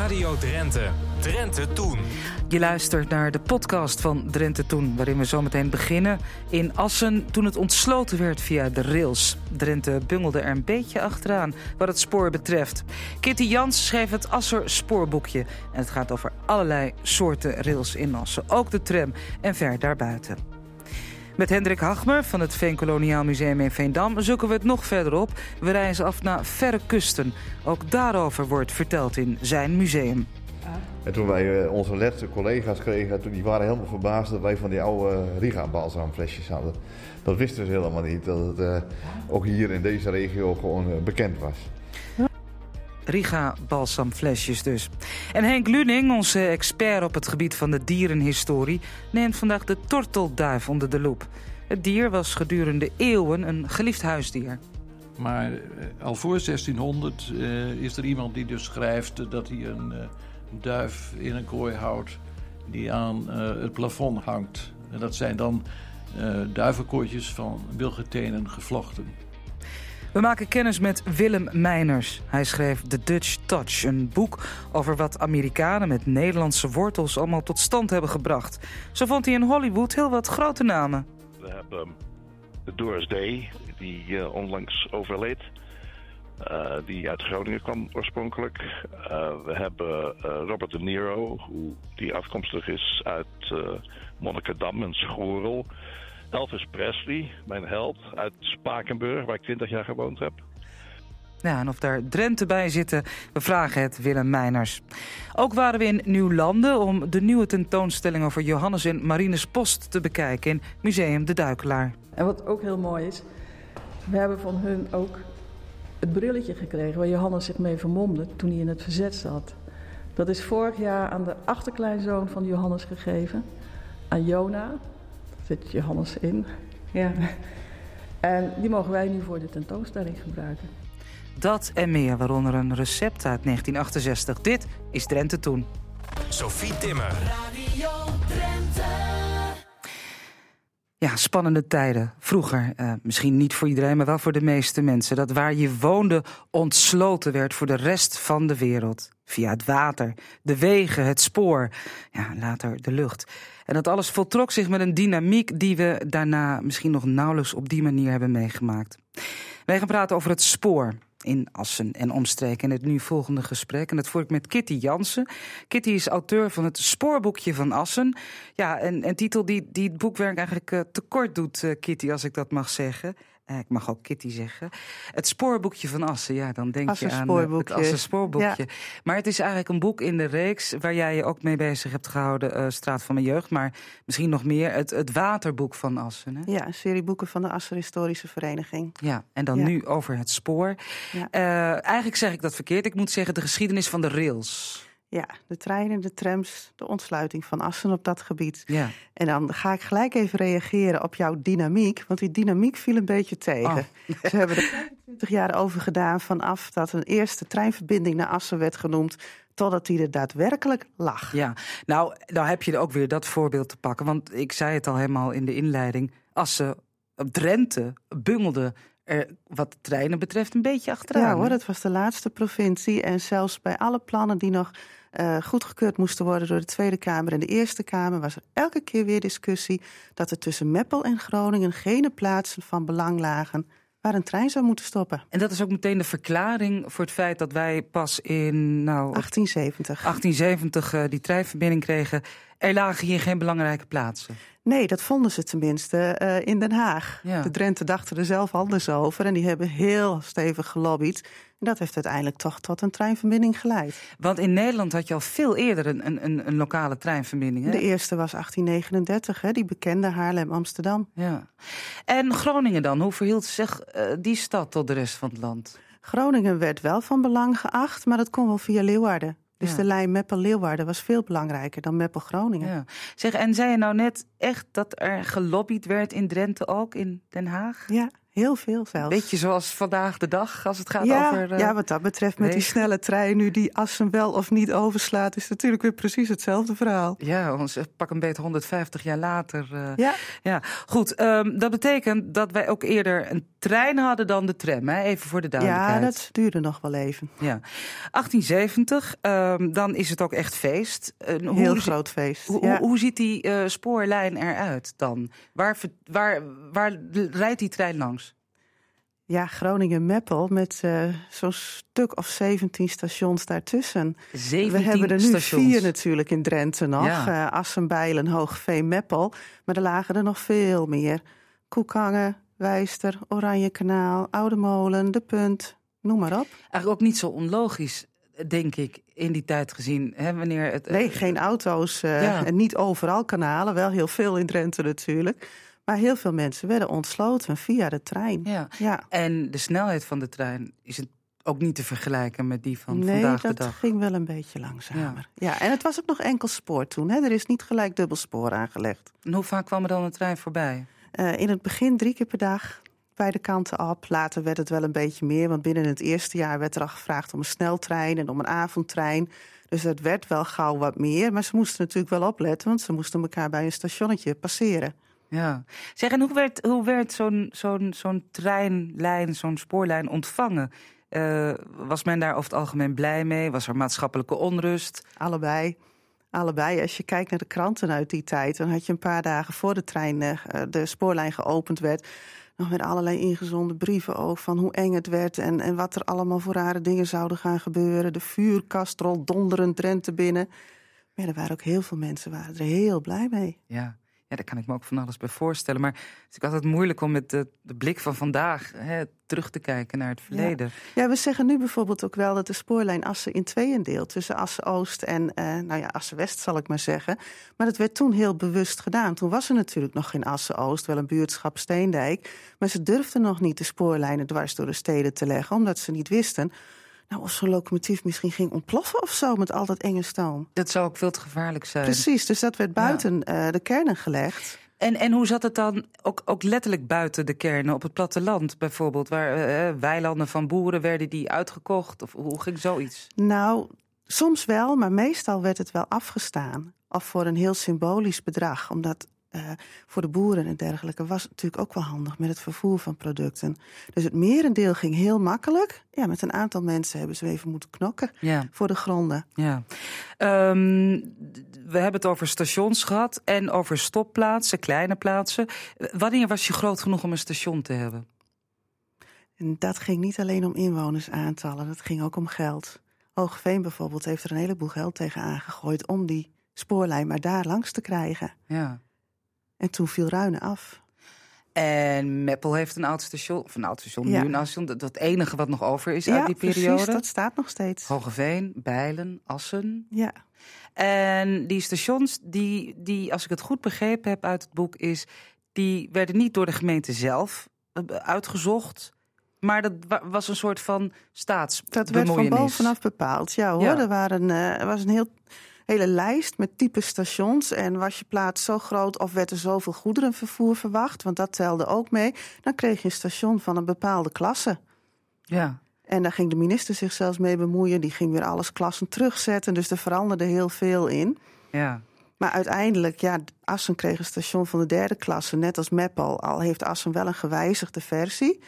Radio Drenthe. Drenthe Toen. Je luistert naar de podcast van Drenthe Toen, waarin we zometeen beginnen in Assen toen het ontsloten werd via de rails. Drenthe bungelde er een beetje achteraan wat het spoor betreft. Kitty Jans schreef het Asser spoorboekje en het gaat over allerlei soorten rails in Assen, ook de tram en ver daarbuiten. Met Hendrik Hagmer van het Veenkoloniaal Museum in Veendam zoeken we het nog verder op. We reizen af naar verre kusten. Ook daarover wordt verteld in zijn museum. En toen wij eh, onze laatste collega's kregen, die waren helemaal verbaasd dat wij van die oude Riga-balsamflesjes hadden. Dat wisten ze helemaal niet, dat het uh, ook hier in deze regio gewoon uh, bekend was. Riga balsamflesjes dus. En Henk Luning, onze expert op het gebied van de dierenhistorie... neemt vandaag de tortelduif onder de loep. Het dier was gedurende eeuwen een geliefd huisdier. Maar uh, al voor 1600 uh, is er iemand die dus schrijft dat hij een uh, duif in een kooi houdt die aan het plafond hangt. En dat zijn dan duivenkooitjes van wilgetenen gevlochten. We maken kennis met Willem Meiners. Hij schreef The Dutch Touch, een boek over wat Amerikanen met Nederlandse wortels allemaal tot stand hebben gebracht. Zo vond hij in Hollywood heel wat grote namen. We hebben Doris Day, die uh, onlangs overleed. Uh, die uit Groningen kwam oorspronkelijk. Uh, we hebben Robert De Niro, die afkomstig is uit Monnikendam en Schorel. Elvis Presley, mijn held, uit Spakenburg, waar ik 20 jaar gewoond heb. Ja, en of daar Drenthe bij zitten, we vragen het Willem Meiners. Ook waren we in Nieuwlanden om de nieuwe tentoonstelling over Johannes en Marines Post te bekijken in Museum De Duikelaar. En wat ook heel mooi is, we hebben van hun ook het brilletje gekregen waar Johannes zich mee vermomde toen hij in het verzet zat. Dat is vorig jaar aan de achterkleinzoon van Johannes gegeven, aan Jona, zit Johannes in. Ja. En die mogen wij nu voor de tentoonstelling gebruiken. Dat en meer, waaronder een recept uit 1968. Dit is Drenthe Toen. Sophie Timmer. Radio Ja, spannende tijden. Vroeger, uh, misschien niet voor iedereen, maar wel voor de meeste mensen. Dat waar je woonde ontsloten werd voor de rest van de wereld. Via het water, de wegen, het spoor, ja, later de lucht. En dat alles voltrok zich met een dynamiek die we daarna misschien nog nauwelijks op die manier hebben meegemaakt. Wij gaan praten over het spoor in Assen en omstreken in het nu volgende gesprek. En dat voer ik met Kitty Jansen. Kitty is auteur van het Spoorboekje van Assen. Ja, een, een titel die, die het boekwerk eigenlijk uh, tekort doet, uh, Kitty, als ik dat mag zeggen. Uh, ik mag ook Kitty zeggen. Het spoorboekje van Assen, ja, dan denk je aan het Assen spoorboekje. Ja. Maar het is eigenlijk een boek in de reeks waar jij je ook mee bezig hebt gehouden, Straat van mijn jeugd. Maar misschien nog meer het, het waterboek van Assen. Hè? Ja, een serie boeken van de Assen Historische Vereniging. Ja, en dan ja. nu over het spoor. Ja. eigenlijk zeg ik dat verkeerd. Ik moet zeggen de geschiedenis van de rails. Ja, de treinen, de trams, de ontsluiting van Assen op dat gebied. Ja. En dan ga ik gelijk even reageren op jouw dynamiek. Want die dynamiek viel een beetje tegen. Oh. Ze hebben er 25 jaar over gedaan vanaf dat een eerste treinverbinding naar Assen werd genoemd totdat die er daadwerkelijk lag. Ja, nou, nou heb je er ook weer dat voorbeeld te pakken. Want ik zei het al helemaal in de inleiding. Assen, Drenthe, bungelde er wat de treinen betreft een beetje achteraan. Ja hoor, dat was de laatste provincie. En zelfs bij alle plannen die nog uh, goedgekeurd moesten worden door de Tweede Kamer en de Eerste Kamer, was er elke keer weer discussie dat er tussen Meppel en Groningen geen plaatsen van belang lagen waar een trein zou moeten stoppen. En dat is ook meteen de verklaring voor het feit dat wij pas in nou, 1870, 1870 uh, die treinverbinding kregen. Er lagen hier geen belangrijke plaatsen. Nee, dat vonden ze tenminste uh, in Den Haag. Ja. De Drenthe dachten er zelf anders over en die hebben heel stevig gelobbyd. En dat heeft uiteindelijk toch tot een treinverbinding geleid. Want in Nederland had je al veel eerder een, een, een lokale treinverbinding. Hè? De eerste was 1839, hè, die bekende Haarlem-Amsterdam. Ja. En Groningen dan, hoe verhield zich uh, die stad tot de rest van het land? Groningen werd wel van belang geacht, maar dat kon wel via Leeuwarden. Dus ja. de lijn Meppel-Leeuwarden was veel belangrijker dan Meppel-Groningen. Ja. Zeg, en zei je nou net echt dat er gelobbyd werd in Drenthe ook, in Den Haag? Ja, heel veel zelfs. Beetje zoals vandaag de dag, als het gaat ja, over... Uh, ja, wat dat betreft met die snelle trein nu die Assen wel of niet overslaat... is natuurlijk weer precies hetzelfde verhaal. Ja, ons pak een beetje 150 jaar later. Uh, ja. ja. Goed, um, dat betekent dat wij ook eerder een trein hadden dan de tram, hè? even voor de duidelijkheid. Ja, dat duurde nog wel even. Ja. 1870, um, dan is het ook echt feest. Uh, Heel groot feest, Hoe, ja. hoe, hoe ziet die spoorlijn eruit dan? Waar, waar, waar rijdt die trein langs? Ja, Groningen-Meppel met uh, zo'n stuk of 17 stations daartussen. 17 We hebben er nu stations. vier natuurlijk in Drenthe nog. Ja. Uh, Assen, Bijlen, Hoogveen, Meppel. Maar er lagen er nog veel meer. Koekangen, Wijster, Oranjekanaal, Oude Molen, De Punt, noem maar op. Eigenlijk ook niet zo onlogisch, denk ik, in die tijd gezien. Hè, wanneer het, nee, geen auto's uh, ja. en niet overal kanalen. Wel heel veel in Drenthe natuurlijk. Maar heel veel mensen werden ontsloten via de trein. Ja. ja. En de snelheid van de trein is het ook niet te vergelijken met die van nee, vandaag de dat dag. ging wel een beetje langzamer. Ja. ja, en het was ook nog enkel spoor toen. Hè? Er is niet gelijk dubbel spoor aangelegd. En hoe vaak kwam er dan een trein voorbij? Uh, in het begin drie keer per dag, beide kanten op. Later werd het wel een beetje meer, want binnen het eerste jaar werd er al gevraagd om een sneltrein en om een avondtrein. Dus het werd wel gauw wat meer, maar ze moesten natuurlijk wel opletten, want ze moesten elkaar bij een stationnetje passeren. Ja. Zeg, en hoe werd, hoe werd zo'n zo'n zo'n treinlijn, zo'n spoorlijn ontvangen? Uh, was men daar over het algemeen blij mee? Was er maatschappelijke onrust? Allebei. Allebei. Als je kijkt naar de kranten uit die tijd, dan had je een paar dagen voor de trein, uh, de spoorlijn geopend werd, nog met allerlei ingezonden brieven ook van hoe eng het werd en, en wat er allemaal voor rare dingen zouden gaan gebeuren. De vuurkast rolt donderend Drenthe binnen. Maar er waren ook heel veel mensen waren er heel blij mee. Ja. Ja, daar kan ik me ook van alles bij voorstellen. Maar het is ook altijd moeilijk om met de, de blik van vandaag hè, terug te kijken naar het verleden. Ja. ja. we zeggen nu bijvoorbeeld ook wel dat de spoorlijn Assen in tweeën deelt. Tussen Assen-Oost en uh, nou ja, Assen-West zal ik maar zeggen. Maar dat werd toen heel bewust gedaan. Toen was er natuurlijk nog geen Assen-Oost, wel een buurtschap Steendijk. Maar ze durfden nog niet de spoorlijnen dwars door de steden te leggen. Omdat ze niet wisten nou, of zo'n locomotief misschien ging ontploffen of zo met al dat enge stoom. Dat zou ook veel te gevaarlijk zijn. Precies, dus dat werd buiten ja. uh, de kernen gelegd. En, en hoe zat het dan ook, ook letterlijk buiten de kernen, op het platteland bijvoorbeeld? Waar uh, weilanden van boeren werden die uitgekocht? Of hoe ging zoiets? Nou, soms wel, maar meestal werd het wel afgestaan. Of voor een heel symbolisch bedrag. Omdat uh, voor de boeren en dergelijke was het natuurlijk ook wel handig met het vervoer van producten. Dus het merendeel ging heel makkelijk. Ja, met een aantal mensen hebben ze even moeten knokken ja. voor de gronden. Ja. Um, we hebben het over stations gehad en over stopplaatsen, kleine plaatsen. Wanneer was je groot genoeg om een station te hebben? En dat ging niet alleen om inwonersaantallen, dat ging ook om geld. Hoogveen bijvoorbeeld heeft er een heleboel geld tegen aangegooid om die spoorlijn maar daar langs te krijgen. Ja. En toen viel Ruinen af. En Meppel heeft een oud station, of een oud station, ja. nu een oud station. Dat het enige wat nog over is ja, uit die periode. Precies, dat staat nog steeds. Hogeveen, Bijlen, Assen. Ja. En die stations, die, die, als ik het goed begrepen heb uit het boek, is die werden niet door de gemeente zelf uitgezocht. Maar dat was een soort van staatsbemoeienis. Dat werd van bovenaf bepaald, ja hoor. Ja. Er, waren, uh, er was een heel hele lijst met type stations. En was je plaats zo groot of werd er zoveel goederenvervoer verwacht, want dat telde ook mee, dan kreeg je een station van een bepaalde klasse. Ja. En daar ging de minister zich zelfs mee bemoeien. Die ging weer alles klassen terugzetten. Dus er veranderde heel veel in. Ja. Maar uiteindelijk, ja, Assen kreeg een station van de derde klasse, net als Meppel. Al heeft Assen wel een gewijzigde versie.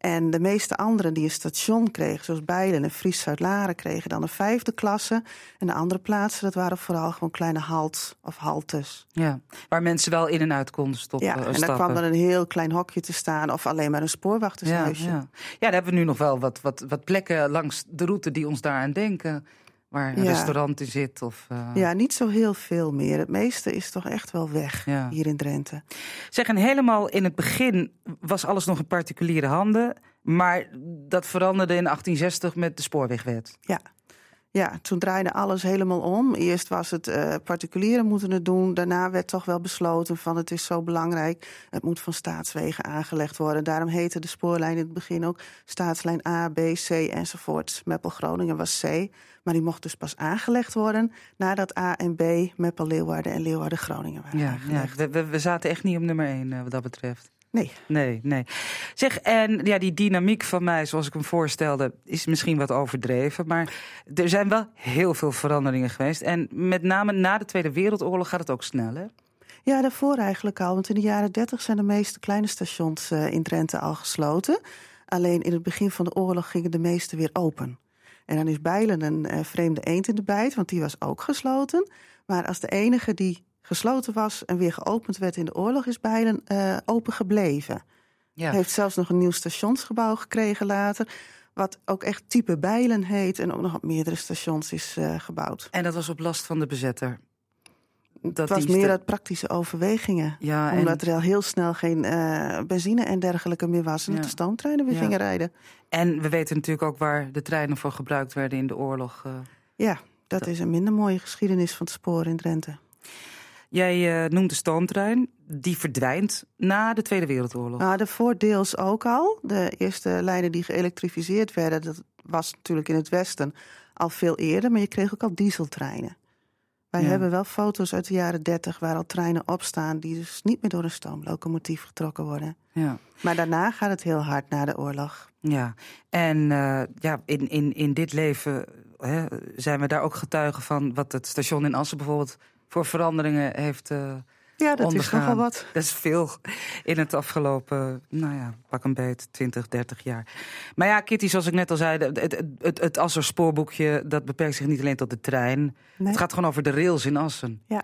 En de meeste anderen die een station kregen, zoals Bijlen en Fries Zuid-Laren, kregen dan een vijfde klasse. En de andere plaatsen, dat waren vooral gewoon kleine halt of haltes. Ja, waar mensen wel in en uit konden stoppen. Ja, en stappen. dan kwam dan een heel klein hokje te staan of alleen maar een spoorwachtershuisje. Ja, ja. ja, daar hebben we nu nog wel wat, wat, wat plekken langs de route die ons daaraan denken. Waar een Ja. restaurant in zit. Of, eh, Ja, niet zo heel veel meer. Het meeste is toch echt wel weg Ja. hier in Drenthe. Zeg, en helemaal in het begin was alles nog in particuliere handen. Maar dat veranderde in 1860 met de spoorwegwet. Ja. Ja, toen draaide alles helemaal om. Eerst was het eh, particulieren moeten het doen. Daarna werd toch wel besloten van het is zo belangrijk. Het moet van staatswegen aangelegd worden. Daarom heette de spoorlijn in het begin ook staatslijn A, B, C enzovoort. Meppel-Groningen was C. Maar die mocht dus pas aangelegd worden nadat A en B, Meppel-Leeuwarden en Leeuwarden-Groningen waren Ja, ja aangelegd. we, we, we zaten echt niet op nummer 1 wat dat betreft. Nee. Nee, nee. Zeg, en ja, die dynamiek van mij, zoals ik hem voorstelde, is misschien wat overdreven. Maar er zijn wel heel veel veranderingen geweest. En met name na de Tweede Wereldoorlog gaat het ook snel, hè? Ja, daarvoor eigenlijk al. Want in de jaren dertig zijn de meeste kleine stations uh, in Drenthe al gesloten. Alleen in het begin van de oorlog gingen de meeste weer open. En dan is Bijlen een uh, vreemde eend in de bijt, want die was ook gesloten. Maar als de enige die gesloten was en weer geopend werd in de oorlog, is Bijlen uh, open gebleven. Ja. Heeft zelfs nog een nieuw stationsgebouw gekregen later. Wat ook echt type Bijlen heet en ook nog op meerdere stations is uh, gebouwd. En dat was op last van de bezetter? Dat het was meer uit praktische overwegingen. Ja, Omdat er al heel snel geen uh, benzine en dergelijke meer was. En ja. de stoomtreinen weer ja. gingen rijden. En we weten natuurlijk ook waar de treinen voor gebruikt werden in de oorlog. Uh, ja, dat, dat, is een minder mooie geschiedenis van het spoor in Drenthe. Jij uh, noemt de stoomtrein. Die verdwijnt na de Tweede Wereldoorlog. Nou, de voordeels ook al. De eerste lijnen die geëlektrificeerd werden, dat was natuurlijk in het westen al veel eerder. Maar je kreeg ook al dieseltreinen. Wij ja. hebben wel foto's uit de jaren 30 waar al treinen op staan die dus niet meer door een stoomlocomotief getrokken worden. Ja. Maar daarna gaat het heel hard na de oorlog. Ja, en uh, ja, in, in, in dit leven hè, zijn we daar ook getuigen van wat het station in Assen bijvoorbeeld voor veranderingen heeft uh, Ja, dat ondergaan. is nogal wat. Dat is veel in het afgelopen, nou ja, pak een beet, 20, 30 jaar. Maar ja, Kitty, zoals ik net al zei, het, het, het, het Asser spoorboekje, dat beperkt zich niet alleen tot de trein. Nee. Het gaat gewoon over de rails in Assen. Ja.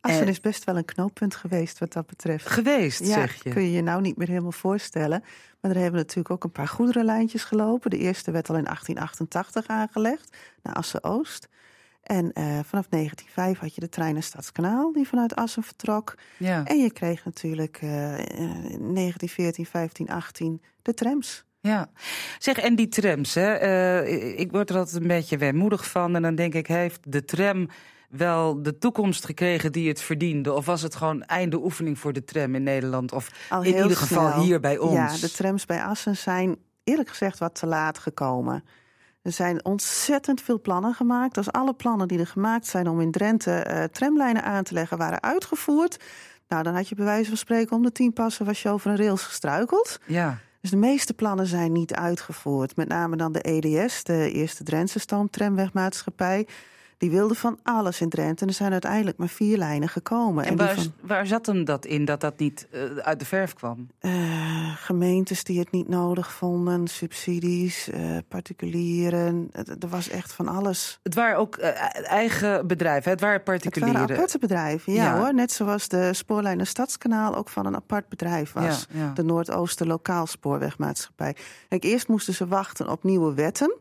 Assen en... is best wel een knooppunt geweest wat dat betreft. Geweest, ja, zeg je? kun je je nou niet meer helemaal voorstellen. Maar er hebben natuurlijk ook een paar goederenlijntjes gelopen. De eerste werd al in 1888 aangelegd, naar Assen-Oost. En uh, vanaf 1905 had je de trein naar Stadskanaal, die vanuit Assen vertrok. Ja. En je kreeg natuurlijk uh, 1914, 15, 18 de trams. Ja, zeg, en die trams, hè? Uh, ik word er altijd een beetje weemoedig van. En dan denk ik, heeft de tram wel de toekomst gekregen die het verdiende? Of was het gewoon einde oefening voor de tram in Nederland? Of Al in ieder geval hier bij ons? Ja, de trams bij Assen zijn eerlijk gezegd wat te laat gekomen. Er zijn ontzettend veel plannen gemaakt. Als alle plannen die er gemaakt zijn om in Drenthe uh, tramlijnen aan te leggen waren uitgevoerd. Nou, dan had je bij wijze van spreken om de tien passen was je over een rails gestruikeld. Ja. Dus de meeste plannen zijn niet uitgevoerd. Met name dan de EDS, de Eerste Drentse Stoomtramwegmaatschappij. Die wilde van alles in Drenthe. En er zijn uiteindelijk maar vier lijnen gekomen. En, en waar, van... waar, zat hem dat in, dat dat niet uh, uit de verf kwam? Uh, gemeentes die het niet nodig vonden, subsidies, uh, particulieren. Er was echt van alles. Het waren ook eigen bedrijven, het waren particulieren. Het waren aparte bedrijven, ja, ja, hoor. Net zoals de spoorlijn naar Stadskanaal ook van een apart bedrijf was. Ja, ja. De Noordoosten Lokaal Spoorwegmaatschappij. Kijk, eerst moesten ze wachten op nieuwe wetten.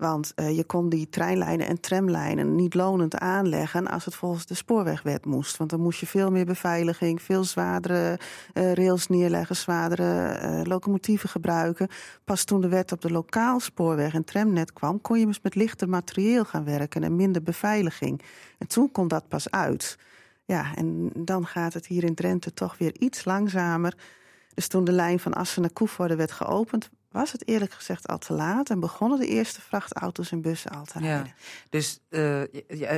Want uh, je kon die treinlijnen en tramlijnen niet lonend aanleggen als het volgens de spoorwegwet moest. Want dan moest je veel meer beveiliging, veel zwaardere uh, rails neerleggen, zwaardere uh, locomotieven gebruiken. Pas toen de wet op de lokaal spoorweg en tramnet kwam, kon je dus met lichter materieel gaan werken en minder beveiliging. En toen kon dat pas uit. Ja, en dan gaat het hier in Drenthe toch weer iets langzamer. Dus toen de lijn van Assen naar Koevoorde werd geopend, was het eerlijk gezegd al te laat en begonnen de eerste vrachtauto's en bussen al te rijden. Ja, dus uh,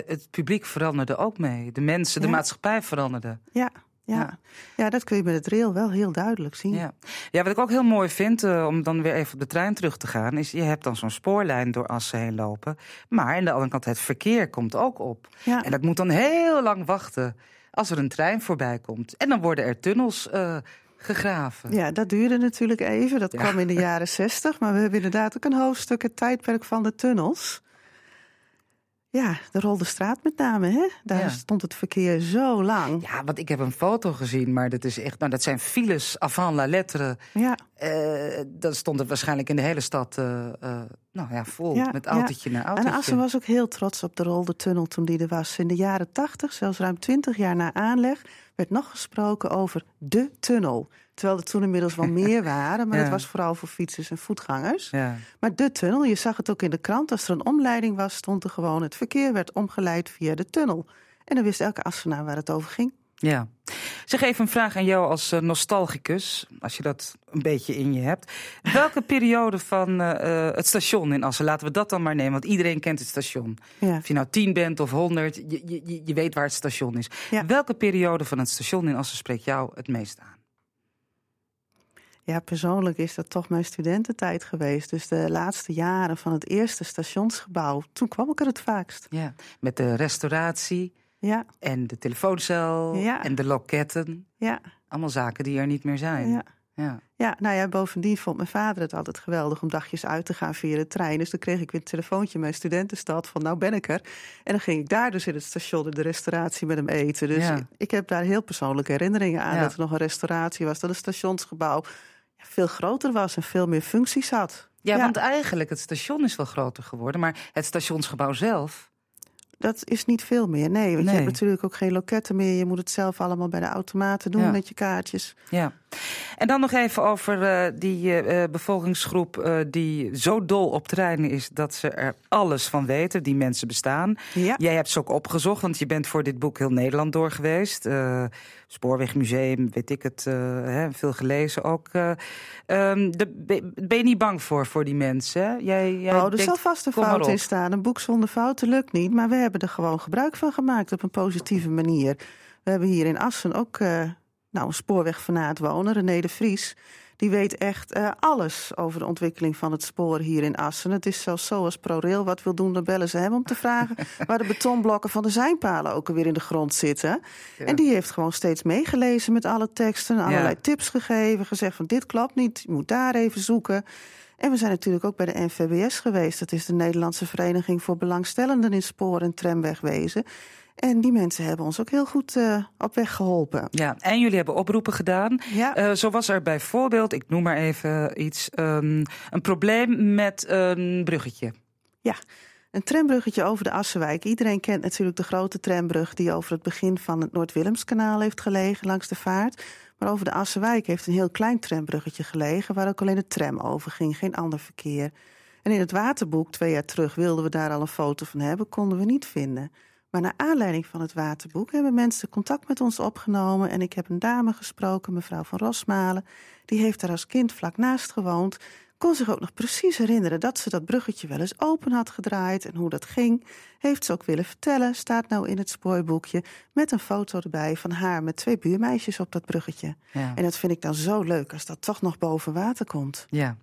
het publiek veranderde ook mee. De mensen, de ja. maatschappij veranderde. Ja. Ja. ja. Ja. dat kun je met het rail wel heel duidelijk zien. Ja, ja wat ik ook heel mooi vind, uh, om dan weer even op de trein terug te gaan, is je hebt dan zo'n spoorlijn door Assen heen lopen. Maar aan de andere kant, het verkeer komt ook op. Ja. En dat moet dan heel lang wachten als er een trein voorbij komt. En dan worden er tunnels uh, gegraven. Ja, dat duurde natuurlijk even. Dat ja. kwam in de jaren zestig. Maar we hebben inderdaad ook een hoofdstuk, het tijdperk van de tunnels. Ja, de Rolde Straat met name, hè? Daar ja. stond het verkeer zo lang. Ja, want ik heb een foto gezien, maar dat is echt, nou, dat zijn files avant la lettre. Ja. Uh, dat stond het waarschijnlijk in de hele stad, uh, uh, nou ja, vol ja, met autootje ja. na autootje. En Assen was ook heel trots op de Rolde Tunnel toen die er was. In de jaren tachtig, zelfs ruim twintig jaar na aanleg, werd nog gesproken over de tunnel. Terwijl er toen inmiddels wel meer waren, maar ja. het was vooral voor fietsers en voetgangers. Ja. Maar de tunnel, je zag het ook in de krant, als er een omleiding was, stond er gewoon het verkeer werd omgeleid via de tunnel. En dan wist elke Assenaar waar het over ging. Ja. Zeg even een vraag aan jou als uh, nostalgicus, als je dat een beetje in je hebt. Welke periode van uh, het station in Assen, laten we dat dan maar nemen, want iedereen kent het station. Ja. Of je nou tien bent of honderd, je, je, je weet waar het station is. Ja. Welke periode van het station in Assen spreekt jou het meest aan? Ja, persoonlijk is dat toch mijn studententijd geweest. Dus de laatste jaren van het eerste stationsgebouw, toen kwam ik er het vaakst. Ja, met de restauratie Ja, en de telefooncel Ja. en de loketten. ja, Allemaal zaken die er niet meer zijn. ja. Ja. Ja, nou ja, bovendien vond mijn vader het altijd geweldig om dagjes uit te gaan via de trein. Dus dan kreeg ik weer een telefoontje in mijn studentenstad van nou ben ik er. En dan ging ik daar dus in het station in de restauratie met hem eten. Dus Ja. ik heb daar heel persoonlijke herinneringen aan Ja. dat er nog een restauratie was. Dat het stationsgebouw ja, veel groter was en veel meer functies had. Ja, want eigenlijk het station is wel groter geworden, maar het stationsgebouw zelf. Dat is niet veel meer, nee. Want Nee. je hebt natuurlijk ook geen loketten meer. Je moet het zelf allemaal bij de automaten doen Ja. met je kaartjes. Ja. En dan nog even over eh, die eh, eh, bevolkingsgroep die zo dol op treinen is dat ze er alles van weten. Die mensen bestaan. Ja. Jij hebt ze ook opgezocht, want je bent voor dit boek heel Nederland door geweest. Spoorwegmuseum, weet ik het, hè, veel gelezen ook. Eh, ehm, de, ben je niet bang voor, voor die mensen? Jij, jij oh, er denkt, zal vast een fout in staan. Een boek zonder fouten lukt niet. Maar we hebben er gewoon gebruik van gemaakt op een positieve manier. We hebben hier in Assen ook nou, een spoorwegfanaat wonen, René de Vries. Die weet echt eh, alles over de ontwikkeling van het spoor hier in Assen. Het is zelfs zo als ProRail wat wil doen, dan bellen ze hem om te vragen... waar de betonblokken van de zijnpalen ook alweer in de grond zitten. En die heeft gewoon steeds meegelezen met alle teksten... allerlei tips gegeven, gezegd van dit klopt niet, je moet daar even zoeken... En we zijn natuurlijk ook bij de NVBS geweest. Dat is de Nederlandse Vereniging voor Belangstellenden in Spoor- en Tramwegwezen. En die mensen hebben ons ook heel goed eh, op weg geholpen. Ja, en jullie hebben oproepen gedaan. Ja. Eh, zo was er bijvoorbeeld, ik noem maar even iets, ehm, een probleem met een bruggetje. Ja, een trambruggetje over de Assenwijk. Iedereen kent natuurlijk de grote trambrug die over het begin van het Noord-Willemskanaal heeft gelegen langs de vaart. Maar over de Assenwijk heeft een heel klein trambruggetje gelegen waar ook alleen de tram over ging, geen ander verkeer. En in het waterboek, twee jaar terug, wilden we daar al een foto van hebben, konden we niet vinden. Maar naar aanleiding van het waterboek hebben mensen contact met ons opgenomen. En ik heb een dame gesproken, mevrouw van Rosmalen. Die heeft daar als kind vlak naast gewoond. Kon zich ook nog precies herinneren dat ze dat bruggetje wel eens open had gedraaid. En hoe dat ging, heeft ze ook willen vertellen. Staat nou in het spoorboekje met een foto erbij van haar met twee buurmeisjes op dat bruggetje. Ja. En dat vind ik dan zo leuk als dat toch nog boven water komt. Ja.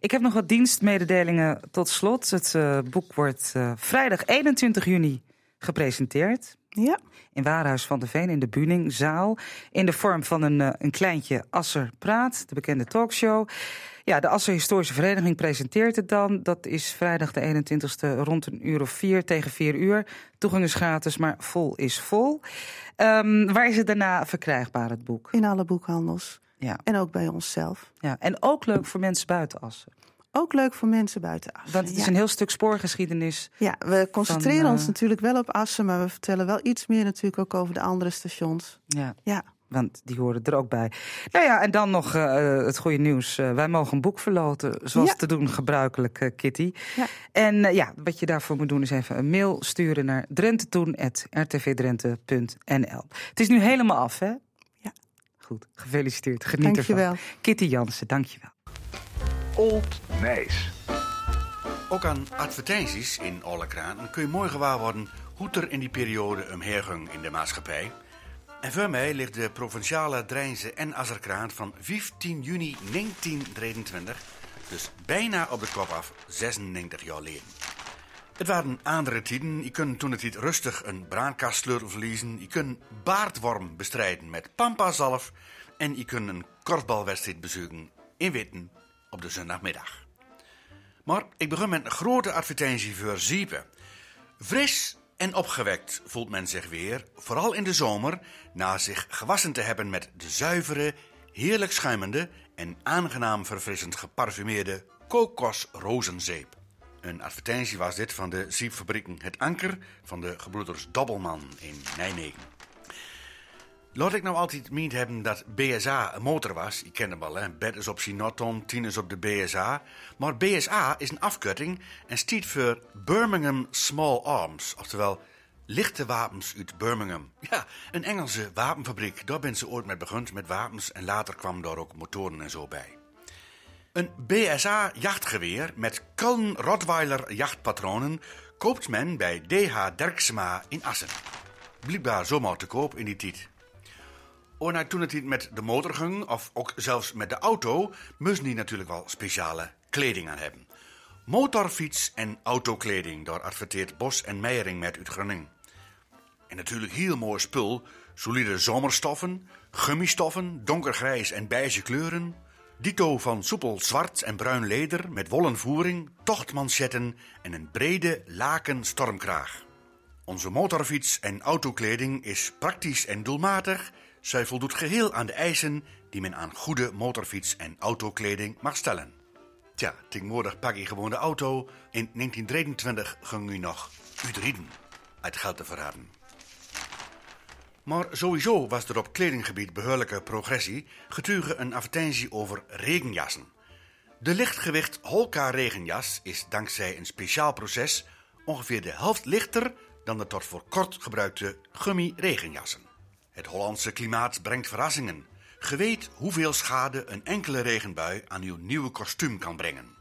Ik heb nog wat dienstmededelingen tot slot. Het eh, boek wordt eh, vrijdag 21 juni gepresenteerd. Ja, In Waarhuis van de Veen in de Buningzaal. In de vorm van een, eh, een kleintje Asser Praat, de bekende talkshow. Ja, de Asser Historische Vereniging presenteert het dan. Dat is vrijdag de 21ste rond een uur of vier tegen vier uur. Toegang is gratis, maar vol is vol. Ehm, waar is het daarna verkrijgbaar, het boek? in alle boekhandels. Ja, En ook bij onszelf. ja. En ook leuk voor mensen buiten Assen. Ook leuk voor mensen buiten Assen. Want het is ja. een heel stuk spoorgeschiedenis. Ja, we concentreren Van, ons eh, natuurlijk wel op Assen, maar we vertellen wel iets meer natuurlijk ook over de andere stations. Ja. Ja, Want die horen er ook bij. Nou ja, en dan nog eh, het goede nieuws. Eh, wij mogen een boek verloten, zoals Ja. te doen gebruikelijk, eh, Kitty. Ja. En eh, ja, wat je daarvoor moet doen is even een mail sturen naar drentetoen.rtvdrenthe.nl. Het is nu helemaal af, hè? Ja. Goed, gefeliciteerd. Geniet dankjewel. ervan. Kitty Jansen, dankjewel. Old Nijs. Ook aan advertenties in alle kranten kun je mooi gewaar worden hoe er in die periode omherging in de maatschappij. En voor mij ligt de provinciale Drijnse en Azerkraan van 15 juni 1923, dus bijna op de kop af 96 jaar geleden. Het waren andere tijden. Je kunt toen het niet rustig een braankastsleutel verliezen. Je kunt baardworm bestrijden met pampazalf. En je kunt een korfbalwedstrijd bezoeken in Witten op de zondagmiddag. Maar ik begin met een grote advertentie voor Ziepen. Fris en opgewekt voelt men zich weer, vooral in de zomer, na zich gewassen te hebben met de zuivere, heerlijk schuimende en aangenaam verfrissend geparfumeerde kokosrozenzeep. Een advertentie was dit van de Ziepfabrieken Het Anker van de gebroeders Dobbelman in Nijmegen. Laat ik nou altijd meend hebben dat BSA een motor was. Je kent hem wel, hè? Bed is op Sinaton, 10 is op de BSA. Maar BSA is een afkorting en staat voor Birmingham Small Arms. Oftewel, lichte wapens uit Birmingham. Ja, een Engelse wapenfabriek. Daar ben ze ooit mee begonnen met wapens en later kwamen daar ook motoren en zo bij. Een BSA jachtgeweer met Kuln Rottweiler jachtpatronen koopt men bij DH Derksema in Assen. Blijkbaar zomaar te koop in die tijd. Nou, toen het met de motor ging, of ook zelfs met de auto, moesten die natuurlijk wel speciale kleding aan hebben. Motorfiets en autokleding, daar adverteert Bos en Meijering met uit Groningen. En natuurlijk heel mooi spul, solide zomerstoffen, gummistoffen, donkergrijs en beige kleuren, dito van soepel zwart en bruin leder met wollen voering, tochtmanchetten en een brede laken stormkraag. Onze motorfiets en autokleding is praktisch en doelmatig. Zij voldoet geheel aan de eisen die men aan goede motorfiets en autokleding mag stellen. Tja, tegenwoordig pak je gewoon de auto. In 1923 ging u nog uitrijden. Uit geld te verraden. Maar sowieso was er op kledinggebied behoorlijke progressie, getuige een advertentie over regenjassen. De lichtgewicht Holka regenjas is dankzij een speciaal proces ongeveer de helft lichter dan de tot voor kort gebruikte gummi regenjassen. Het Hollandse klimaat brengt verrassingen. Ge weet hoeveel schade een enkele regenbui aan uw nieuwe kostuum kan brengen.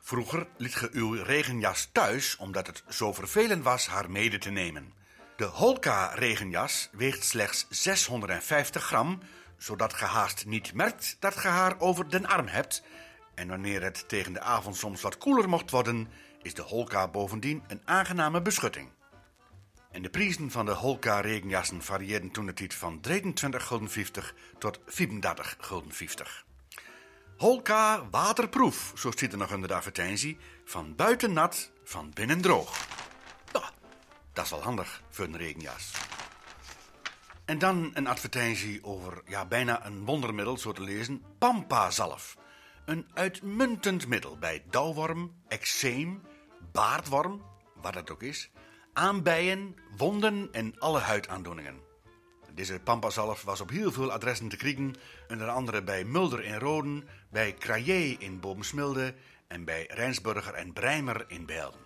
Vroeger liet ge uw regenjas thuis omdat het zo vervelend was haar mede te nemen. De Holka regenjas weegt slechts 650 gram, zodat ge haast niet merkt dat ge haar over den arm hebt. En wanneer het tegen de avond soms wat koeler mocht worden, is de Holka bovendien een aangename beschutting. En de prijzen van de Holka regenjassen varieerden toen de tijd van 23 gulden 50 tot 34 gulden 50. Holka waterproef, zo staat er nog onder de advertentie, van buiten nat, van binnen droog. Ja, dat is wel handig voor een regenjas. En dan een advertentie over ja, bijna een wondermiddel, zo te lezen, Pampa-zalf. Een uitmuntend middel bij dauwworm, eczeem, baardworm, wat het ook is, aanbijen, wonden en alle huidaandoeningen. Deze pampazalf was op heel veel adressen te kriegen, onder andere bij Mulder in Roden, bij Crayé in Bobensmilde en bij Rijnsburger en Breimer in Beelden.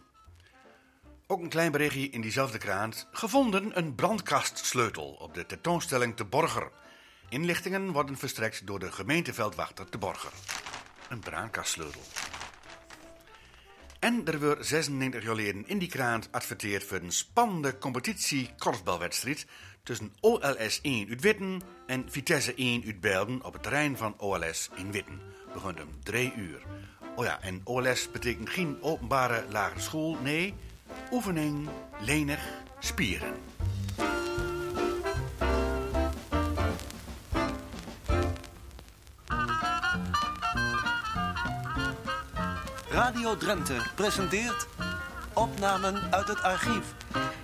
Ook een klein berichtje in diezelfde krant. Gevonden een brandkastsleutel op de tentoonstelling te Borger. Inlichtingen worden verstrekt door de gemeenteveldwachter te Borger. Een brandkastsleutel. En er werd 96 jaar geleden in die krant adverteerd voor een spannende competitie korfbalwedstrijd tussen OLS 1 uit Witten en Vitesse 1 uit Belden op het terrein van OLS in Witten. Begon om 3 uur. Oh ja, en OLS betekent geen openbare lagere school, nee, oefening, lenig, spieren. Radio Drenthe presenteert opnamen uit het archief.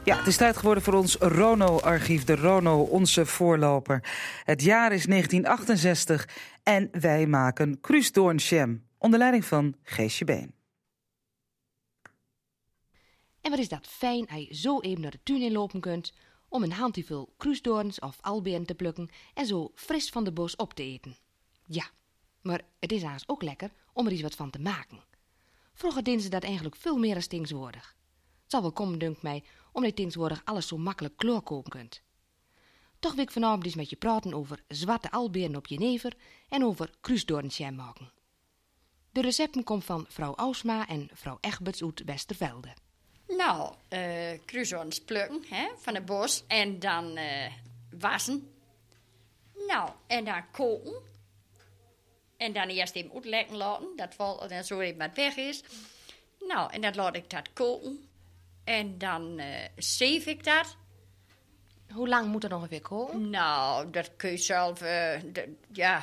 Ja, het is tijd geworden voor ons Rono-archief, de Rono, onze voorloper. Het jaar is 1968 en wij maken Kruisdoorn onder leiding van Geesje Been. En wat is dat fijn als je zo even naar de tuin inlopen kunt om een handjevol kruisdoorns of alberen te plukken en zo fris van de bos op te eten. Ja, maar het is haast ook lekker om er iets wat van te maken. Vroeger deden ze dat eigenlijk veel meer als tegenwoordig. Het zal wel komen, dunkt mij, omdat je tegenwoordig alles zo makkelijk kloorkopen kunt. Toch wil ik vanavond eens met je praten over zwarte alberen op jenever en over kruisdoornsjam maken. De recepten komt van vrouw Ausma en vrouw Egberts uit Westervelde. Nou, uh, plukken hè, van het bos en dan uh, wassen. Nou, en dan koken. En dan eerst even uitlekken laten, dat vol, en zo even wat weg is. Nou, en dan laat ik dat koken. En dan uh, zeef ik dat. Hoe lang moet dat ongeveer koken? Nou, dat kun je zelf, uh, de, ja,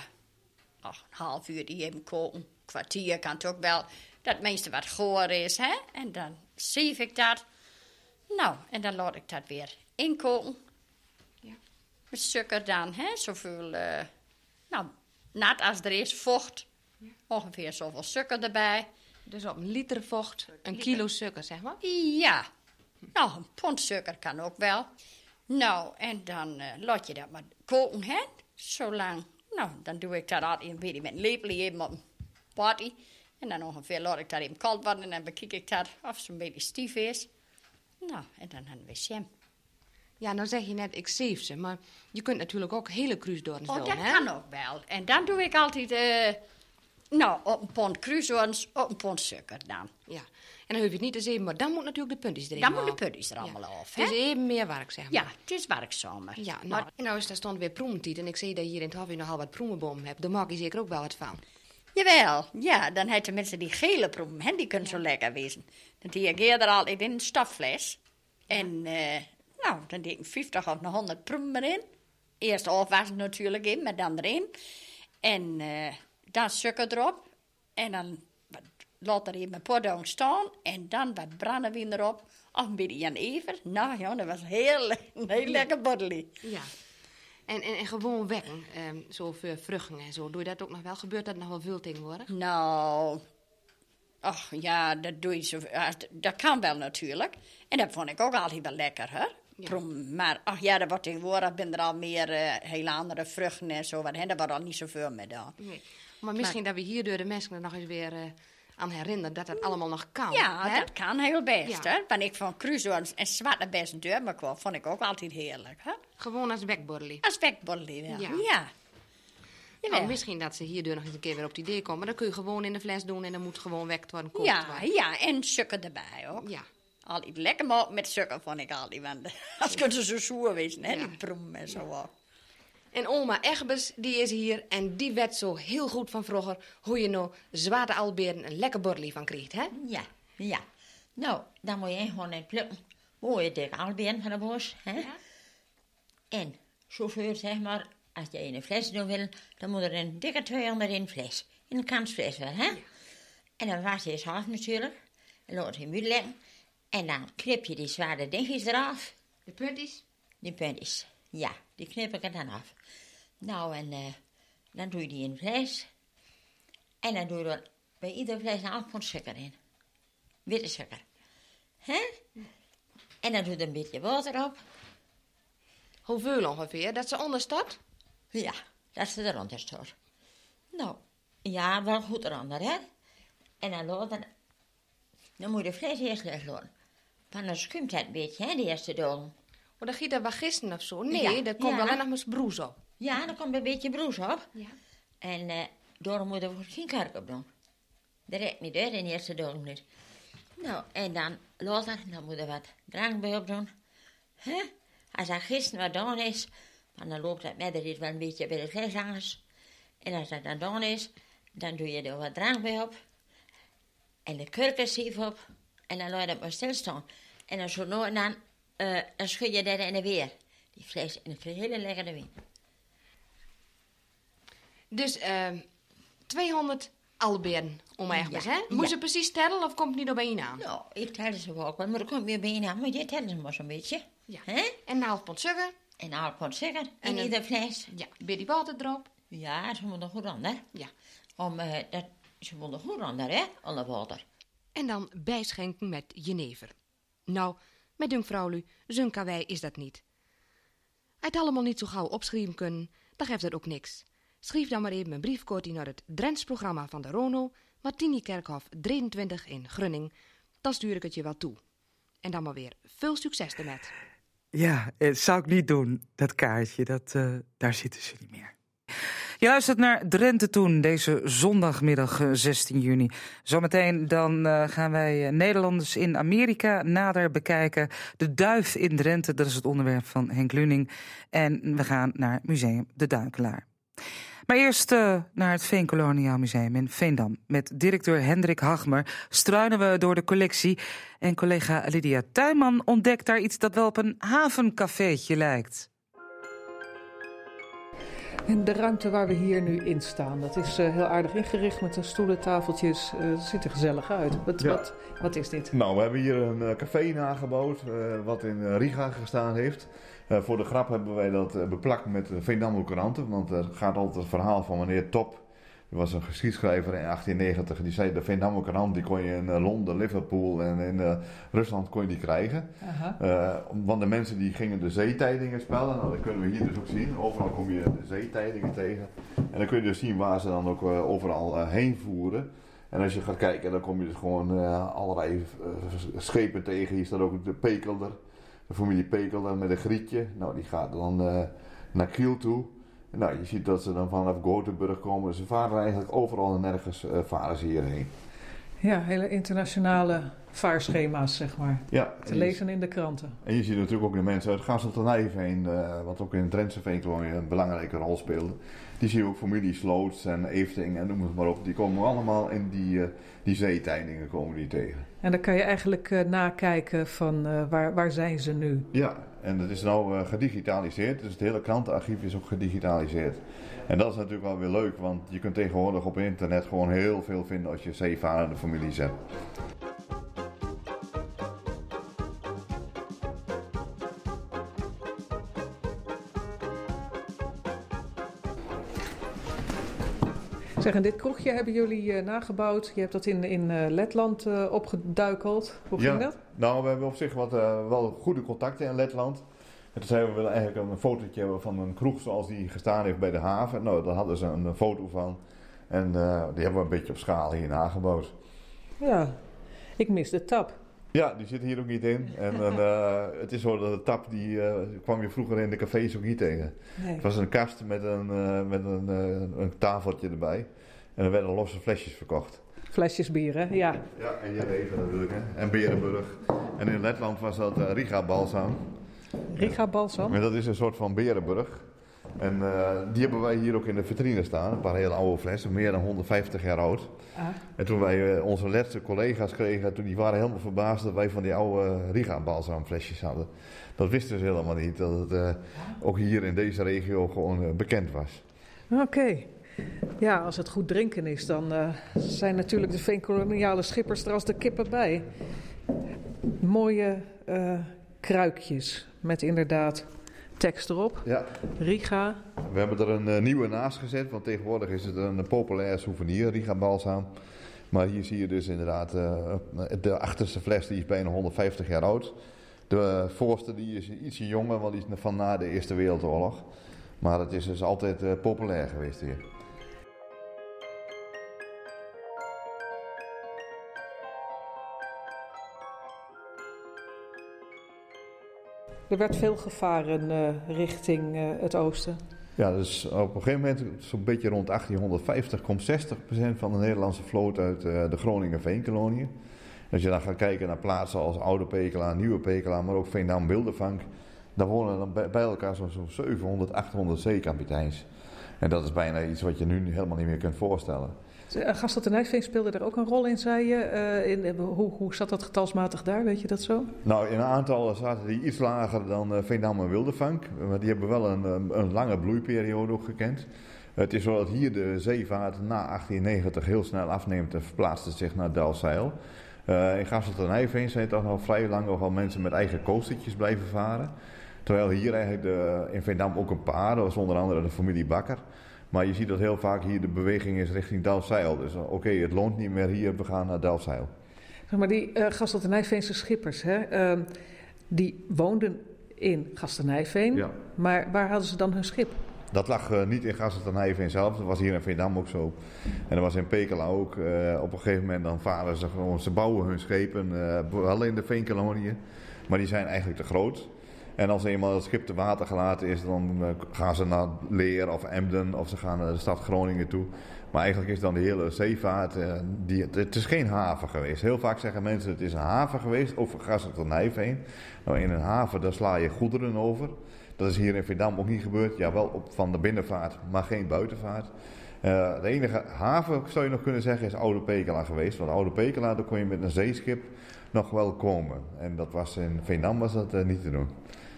ach, een half uur die even koken. Kwartier kan het ook wel. Dat meeste wat goor is, hè. En dan zeef ik dat. Nou, en dan laat ik dat weer inkoken. Ja. Met suiker dan, hè. Zoveel, uh, nou, nat als er is, vocht. Ongeveer zoveel suiker erbij. Dus op een liter vocht, een kilo suiker, zeg maar? Ja. Nou, een pond suiker kan ook wel. Nou, en dan uh, laat je dat maar koken, hè? Zolang. Nou, dan doe ik dat altijd een beetje met een lepel even op een party. En dan ongeveer laat ik dat even koud worden en dan bekijk ik dat of het een beetje stief is. Nou, en dan hebben we jam. Ja, nou zeg je net, ik zeef ze, maar je kunt natuurlijk ook hele kruisdoorns oh, doen, dat hè? kan ook wel. En dan doe ik altijd, uh, nou, op een pond kruisdoorns, op een pond suiker dan. Ja, En dan hoef je het niet te zien, maar dan moet natuurlijk de puntjes erin. Dan moeten de puntjes er allemaal af. Het is hè? even meer werk, zeg maar. Ja, het is werkzamer. Ja, nou, Maar- en nou is daar stond weer proementijd en ik zie dat je hier in het hofje nogal wat proemenboom hebt. Daar maak je zeker ook wel wat van. Jawel, ja, dan heb je mensen die gele proeven, hè, die kunnen zo lekker wezen. Dan die ik eerder al in een staffles. En eh, nou, dan deed ik 50 of 100 proeven erin. Eerst afwassen natuurlijk in, maar dan erin. En eh, dan suiker erop. En dan laat er even een paar staan. En dan wat brandewijn erop. Of een beetje Jan Ever. Nou ja, dat was heel, een heel lekker bordelie. Ja. En, en, en gewoon wekken, ehm, zo voor vruchten en zo. Doe je dat ook nog wel? Gebeurt dat nog wel veel tegenwoordig? Nou, ach ja, dat doe je zo. Dat kan wel natuurlijk. En dat vond ik ook altijd wel lekker, hè? Maar ach ja, er wordt tegenwoordig ben er al meer eh hele andere vruchten en zo. Want hè, daar wordt al niet zoveel mee dan. Nee. Maar misschien dat we hier door de mensen er nog eens weer eh, aan herinneren dat dat allemaal nog kan. Ja, hè? dat kan heel best, Ja. hè? Want ik vond cruzo en, zwarte best deur, maar kwam, vond ik ook altijd heerlijk, hè? Gewoon als wekborrelie. Als spekborrelie wel, Ja. ja. Nou, misschien dat ze hierdoor nog eens een keer weer op het idee komen. Maar dan kun je gewoon in de fles doen en dan moet gewoon wekt worden, Ja, worden. ja, en suiker erbij ook. Ja. Altijd lekker maar met suiker vond ik altijd. Want als kunnen ze zo zoer wezen, hè? Die proem en zo ook. En oma Egbers, die is hier en die weet zo heel goed van vroeger hoe je nou zwarte alberen een lekker borrelie van krijgt, hè? Ja, ja. Nou, dan moet je gewoon net plukken. Mooie dikke alberen van de bos, hè? En zoveel, zeg maar, als je een fles doen wil, dan moet er een dikke 200 in een fles. In een kansfles wel, hè? En dan was je eens af natuurlijk. En laat je hem. En dan knip je die zware dingetjes eraf. De puntjes? Die puntjes, ja, die knip ik er dan af. Nou, en eh, dan doe je die in een fles. En dan doe je er bij iedere fles een half pond suiker in. Witte suiker. Hè? En dan doe je er een beetje water op. Hoeveel ongeveer? Dat ze onder staat? Ja, dat ze eronder staat. Nou, ja, wel goed eronder, hè? En dan laten... Dan moet je de fles eerst leeglopen. Want dan schuimt het een beetje, hè, de eerste dagen. Maar dan giet er wat gisten of zo? Nee, Ja, daar komt ja. wel alleen nog maar broes op. Ja, dan komt een beetje broes op. Ja. En eh daarom moet er geen kark op doen. Dat redt niet uit in de eerste niet. Nou, en dan later, dan moet er wat drank bij op doen. Hè? Als er gisteren wat dan is, dan loopt dat met er iets wel een beetje bij de fleshangers. En als dat dan dan is, dan doe je er wat drank bij op. En de kurkensief op. En dan laat je dat maar stilstaan. En dan zo nou en dan, eh, dan schud je dat in de weer. Die dan krijg je hele lekkere wien. Dus ehm 200 alberen om ergens, Ja, hè? Moet ja. ze precies tellen of komt het niet op één aan? Nou, ik tel ze wel maar er komt weer bijna aan. Maar je tellen ze maar zo'n beetje. Ja. Hè? En een half pond suiker. En een half pond suiker En in een- ieder fles. Ja, beetje water erop. Ja, ze moeten goed onder. Ja. Om, eh, dat, ze moeten goed onder, hè, onder water. En dan bijschenken met jenever. Nou, met dunk vrouwlu, zo'n wij is dat niet. Het allemaal niet zo gauw opschrijven kunnen, dan geeft dat ook niks. Schrijf dan maar even een briefkorting naar het Drents programma van de Rono, Martini Kerkhof 23 in Grunning. Dan stuur ik het je wel toe. En dan maar weer veel succes ermee. Ja, eh, zou ik niet doen, dat kaartje. Dat, eh, daar zitten ze niet meer. Je luistert naar Drenthe Toen, deze zondagmiddag eh, 16 juni. Zometeen dan eh, gaan wij eh, Nederlanders in Amerika nader bekijken. De duif in Drenthe, dat is het onderwerp van Henk Luning. En we gaan naar Museum De Duikelaar. Maar eerst eh, naar het Veenkoloniaal Museum in Veendam. Met directeur Hendrik Hagmer struinen we door de collectie. En collega Lydia Tuinman ontdekt daar iets dat wel op een havencafeetje lijkt. En de ruimte waar we hier nu in staan, dat is eh, heel aardig ingericht met de stoelen, tafeltjes. Eh, het ziet er gezellig uit. Wat, Ja. wat, wat is dit? Nou, we hebben hier een eh, café nagebouwd, wat in Riga gestaan heeft. Voor de grap hebben wij dat beplakt met Veendammer Couranten, want er gaat altijd het verhaal van meneer Top. Die was een geschiedschrijver in 1890. Die zei de Veendammer Courant die kon je in eh, Londen, Liverpool en in eh, Rusland kon je die krijgen. Eh, want de mensen die gingen de zeetijdingen spellen. Nou, dat kunnen we hier dus ook zien. Overal kom je de zeetijdingen tegen. En dan kun je dus zien waar ze dan ook overal heen voeren. En als je gaat kijken, dan kom je dus gewoon allerlei schepen tegen. Hier staat ook de Pekelder. De familie Pekelder met een grietje. Nou, die gaat dan naar Kiel toe. Nou, je ziet dat ze dan vanaf Gothenburg komen. Ze varen eigenlijk overal en nergens eh, varen ze hierheen. Ja, hele internationale vaarschema's, zeg maar. Ja, Te lezen in de kranten. En je ziet natuurlijk ook de mensen uit Gasseltenijveen, uh, wat ook in het Drentse Veenkolonie een belangrijke rol speelde. Die zie je ook familie Sloots en Efting en noem het maar op. Die komen allemaal in die, uh, die zeetijdingen komen die tegen. En dan kan je eigenlijk uh, nakijken van uh, waar, waar zijn ze nu? Ja, en dat is nou gedigitaliseerd. Dus het hele krantenarchief is ook gedigitaliseerd. En dat is natuurlijk wel weer leuk, want je kunt tegenwoordig op internet gewoon heel veel vinden als je zeevarende families hebt. Zeg, en dit kroegje hebben jullie uh, nagebouwd. Je hebt dat in, in uh, Letland uh, opgeduikeld. Hoe ging ja, dat? Nou, we hebben op zich wat, wel goede contacten in Letland. En toen zeiden we willen eigenlijk een fotootje hebben van een kroeg zoals die gestaan heeft bij de haven. Nou, daar hadden ze een, foto van. En die hebben we een beetje op schaal hier nagebouwd. Ja, ik mis de tap. Ja, die zit hier ook niet in. En uh, het is zo dat de tap, die uh, kwam je vroeger in de cafés ook niet tegen. Nee. Het was een kast met een, met een, een tafeltje erbij. En er werden losse flesjes verkocht. Flesjes bier, hè? Ja. Ja, en Jereven natuurlijk, hè. En Berenburg. En in Letland was dat Riga Balsam. Riga Balsam? En dat is een soort van Berenburg. En die hebben wij hier ook in de vitrine staan. Een paar hele oude flessen, meer dan 150 jaar oud. Ah. En toen wij uh, onze laatste collega's kregen, toen die waren helemaal verbaasd dat wij van die oude Riga balsamflesjes hadden. Dat wisten ze helemaal niet, dat het uh, ook hier in deze regio gewoon uh, bekend was. Oké. Okay. Ja, als het goed drinken is, dan zijn natuurlijk de veenkoloniale schippers er als de kippen bij. Mooie kruikjes met inderdaad tekst erop. Ja. Riga. We hebben er een uh, nieuwe naast gezet, want tegenwoordig is het een populair souvenir, Riga balsam. Maar hier zie je dus inderdaad, de achterste fles die is bijna 150 jaar oud. De voorste die is ietsje jonger, want die is van na de Eerste Wereldoorlog. Maar het is dus altijd populair geweest hier. Er werd veel gevaren uh, richting uh, het oosten. Ja, dus op een gegeven moment, zo'n beetje rond 1850, komt 60% van de Nederlandse vloot uit uh, de Groningen Veenkoloniën. Als je dan gaat kijken naar plaatsen als Oude Pekela, Nieuwe Pekela, maar ook Veendam Wildervank, dan wonen dan bij, elkaar zo'n zo 700, 800 zeekapiteins. En dat is bijna iets wat je nu helemaal niet meer kunt voorstellen. Gastel de speelde daar ook een rol in, zei je. Uh, in, hoe, hoe zat dat getalsmatig daar, weet je dat zo? Nou, in een aantal zaten die iets lager dan uh, Veendam en Wildevank. Maar die hebben wel een, een lange bloeiperiode ook gekend. Het is zo dat hier de zeevaart na 1890 heel snel afneemt en verplaatst het zich naar Delfzijl. Uh, in Gastel en Nijveen zijn toch nog vrij lang nogal mensen met eigen coastertjes blijven varen. Terwijl hier eigenlijk de, in Veendam ook een paar, dat was onder andere de familie Bakker. Maar je ziet dat heel vaak hier de beweging is richting Delfzijl. Dus oké, okay, het loont niet meer hier, we gaan naar Delfzijl. Maar die uh, Gastenijveense schippers, hè, uh, die woonden in Gastenijveen. Ja. Maar waar hadden ze dan hun schip? Dat lag uh, niet in Gastenijveen zelf, dat was hier in Veendam ook zo. En dat was in Pekela ook. Uh, op een gegeven moment dan varen ze gewoon, ze bouwen hun schepen, wel in de veenkoloniën. Maar die zijn eigenlijk te groot. En als eenmaal het schip te water gelaten is, dan uh, gaan ze naar Leer of Emden of ze gaan naar de stad Groningen toe. Maar eigenlijk is dan de hele zeevaart, uh, die, het is geen haven geweest. Heel vaak zeggen mensen het is een haven geweest, over Gassen tot Nijveen. Nou, in een haven daar sla je goederen over. Dat is hier in Veendam ook niet gebeurd. Ja, wel op, van de binnenvaart, maar geen buitenvaart. De enige haven, zou je nog kunnen zeggen, is Oude Pekela geweest. Want Oude Pekela, daar kon je met een zeeschip nog wel komen. En dat was in Veendam was dat niet te doen.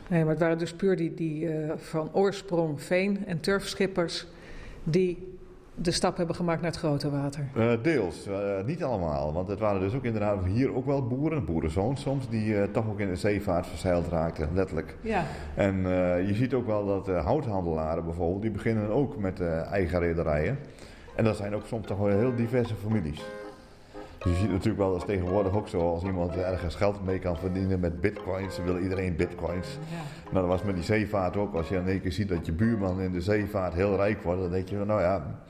Nee, maar het waren dus puur die, die uh, van oorsprong veen- en turfschippers die de stap hebben gemaakt naar het grote water. Uh, deels, uh, niet allemaal. Want het waren dus ook inderdaad hier ook wel boeren, boerenzoons soms, die toch ook in de zeevaart verzeild raakten, letterlijk. Ja. En je ziet ook wel dat houthandelaren bijvoorbeeld, die beginnen ook met eigen rederijen. En dat zijn ook soms toch wel heel diverse families. Je ziet natuurlijk wel dat tegenwoordig ook zo, als iemand ergens geld mee kan verdienen met bitcoins, dan wil iedereen bitcoins. Ja. Nou, dat was met die zeevaart ook. Als je in één keer ziet dat je buurman in de zeevaart heel rijk wordt, dan denk je, nou ja,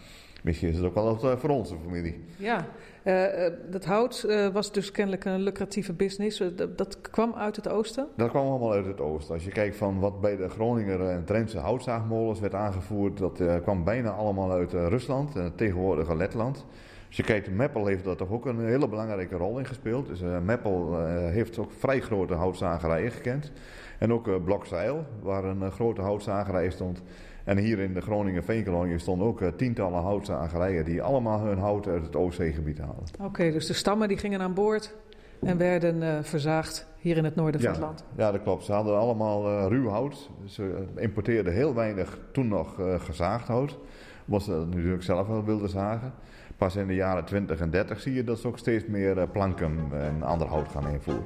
misschien is het ook wel wat voor onze familie. Ja, uh, dat hout uh, was dus kennelijk een lucratieve business. Dat, dat, kwam uit het oosten? Dat kwam allemaal uit het oosten. Als je kijkt van wat bij de Groninger en Drentse houtzaagmolens werd aangevoerd, dat kwam bijna allemaal uit Rusland en het tegenwoordige Letland. Als je kijkt, Meppel heeft daar toch ook een hele belangrijke rol in gespeeld. Dus uh, Meppel heeft ook vrij grote houtzagerijen gekend. En ook uh, Blokzeil, waar een grote houtzagerij stond. En hier in de Groningen Veenkolonie stonden ook tientallen houtzagerijen die allemaal hun hout uit het Oostzeegebied halen. Oké, dus de stammen die gingen aan boord en werden verzaagd hier in het noorden van ja, het land. Ja, dat klopt. Ze hadden allemaal ruw hout. Ze importeerden heel weinig toen nog gezaagd hout. Omdat ze dat natuurlijk zelf wel wilden zagen. Pas in de jaren 20 en 30 zie je dat ze ook steeds meer uh, planken en ander hout gaan invoeren.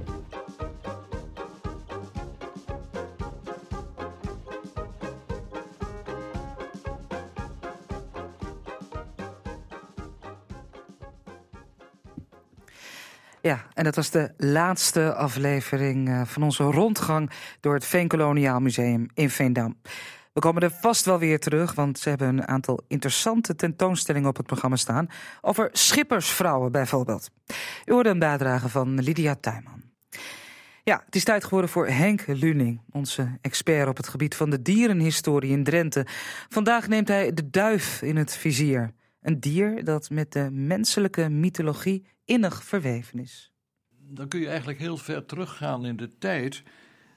Ja, en dat was de laatste aflevering eh, van onze rondgang door het Veenkoloniaal Museum in Veendam. We komen er vast wel weer terug, want ze hebben een aantal interessante tentoonstellingen op het programma staan. Over schippersvrouwen bijvoorbeeld. U hoorde een bijdrage van Lydia Tuinman. Ja, het is tijd geworden voor Henk Luning, onze expert op het gebied van de dierenhistorie in Drenthe. Vandaag neemt hij de duif in het vizier. Een dier dat met de menselijke mythologie innig verweven is. Dan kun je eigenlijk heel ver teruggaan in de tijd.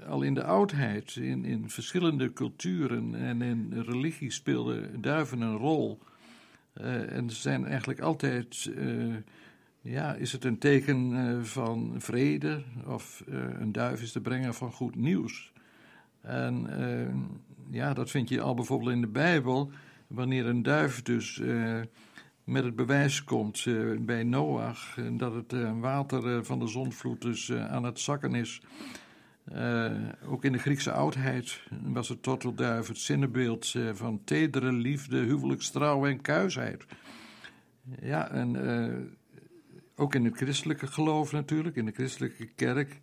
Al in de oudheid, in, in verschillende culturen en in religie speelden duiven een rol. Uh, en ze zijn eigenlijk altijd, uh, ja, is het een teken uh, van vrede of een duif is de brenger van goed nieuws. En ja, dat vind je al bijvoorbeeld in de Bijbel, wanneer een duif dus met het bewijs komt bij Noach dat het water van de zonvloed dus aan het zakken is. Ook in de Griekse oudheid was het tortelduif het zinnebeeld van tedere liefde, huwelijkstrouw en kuisheid. Ja, en ook in het christelijke geloof natuurlijk, in de christelijke kerk,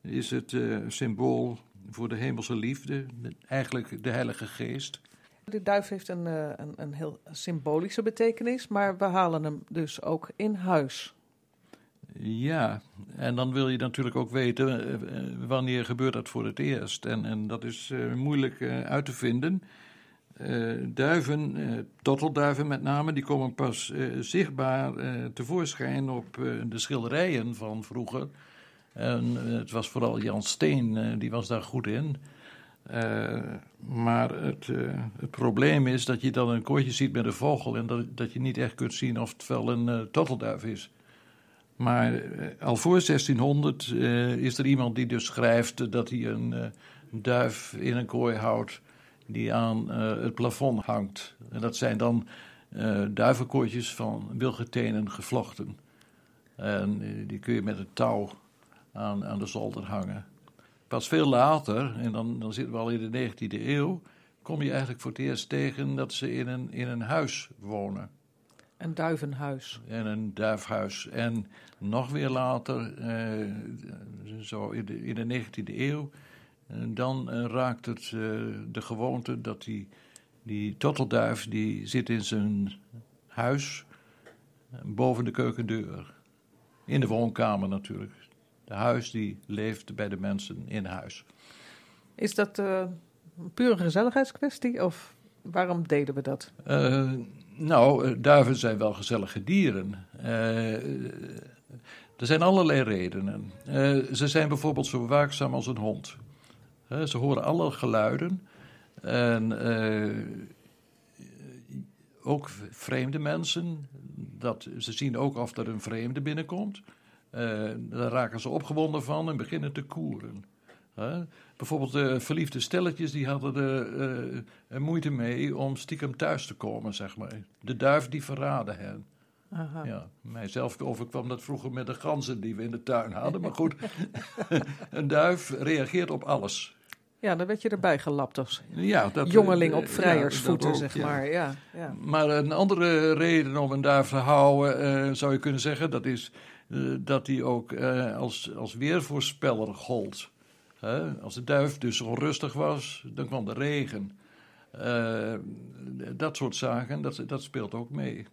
is het symbool voor de hemelse liefde, eigenlijk de Heilige Geest. De duif heeft een, een, een heel symbolische betekenis, maar we halen hem dus ook in huis. Ja, en dan wil je natuurlijk ook weten wanneer gebeurt dat voor het eerst. En, en dat is uh, moeilijk uit te vinden. Duiven, tottelduiven met name, die komen pas zichtbaar tevoorschijn op de schilderijen van vroeger. En het was vooral Jan Steen, die was daar goed in. Maar het, het, probleem is dat je dan een koortje ziet met een vogel en dat, dat je niet echt kunt zien of het wel een tottelduif is. Maar al voor 1600 is er iemand die dus schrijft dat hij een duif in een kooi houdt die aan het plafond hangt. En dat zijn dan duivenkoortjes van wilgetenen gevlochten. En die kun je met een touw aan, aan de zolder hangen. Pas veel later, en dan, dan zitten we al in de 19e eeuw, kom je eigenlijk voor het eerst tegen dat ze in een, in een huis wonen. Een duivenhuis. In een duifhuis. En nog weer later, eh, zo in de, in de 19e eeuw, eh, dan eh, raakt het eh, de gewoonte dat die, die tottelduif, die zit in zijn huis, boven de keukendeur. In de woonkamer natuurlijk. De huis die leeft bij de mensen in huis. Is dat uh, puur een gezelligheidskwestie of waarom deden we dat? Uh, nou, duiven zijn wel gezellige dieren. Uh, er zijn allerlei redenen. ze zijn bijvoorbeeld zo waakzaam als een hond. ze horen alle geluiden. En ook vreemde mensen. Dat, ze zien ook of er een vreemde binnenkomt. Daar raken ze opgewonden van en beginnen te koeren. Bijvoorbeeld de verliefde stelletjes die hadden er uh, moeite mee om stiekem thuis te komen, zeg maar. De duif die verraden hen. Aha. Ja, mijzelf overkwam dat vroeger met de ganzen die we in de tuin hadden. Maar goed, een duif reageert op alles. Ja, dan werd je erbij gelapt als ja, dat, jongeling op vrijersvoeten, ja, zeg maar. Ja. Ja, Maar een andere reden om een duif te houden, zou je kunnen zeggen, dat is uh, dat hij ook uh, als, als weervoorspeller gold. Als de duif dus onrustig was, dan kwam de regen. Eh, dat soort zaken, dat, dat speelt ook mee.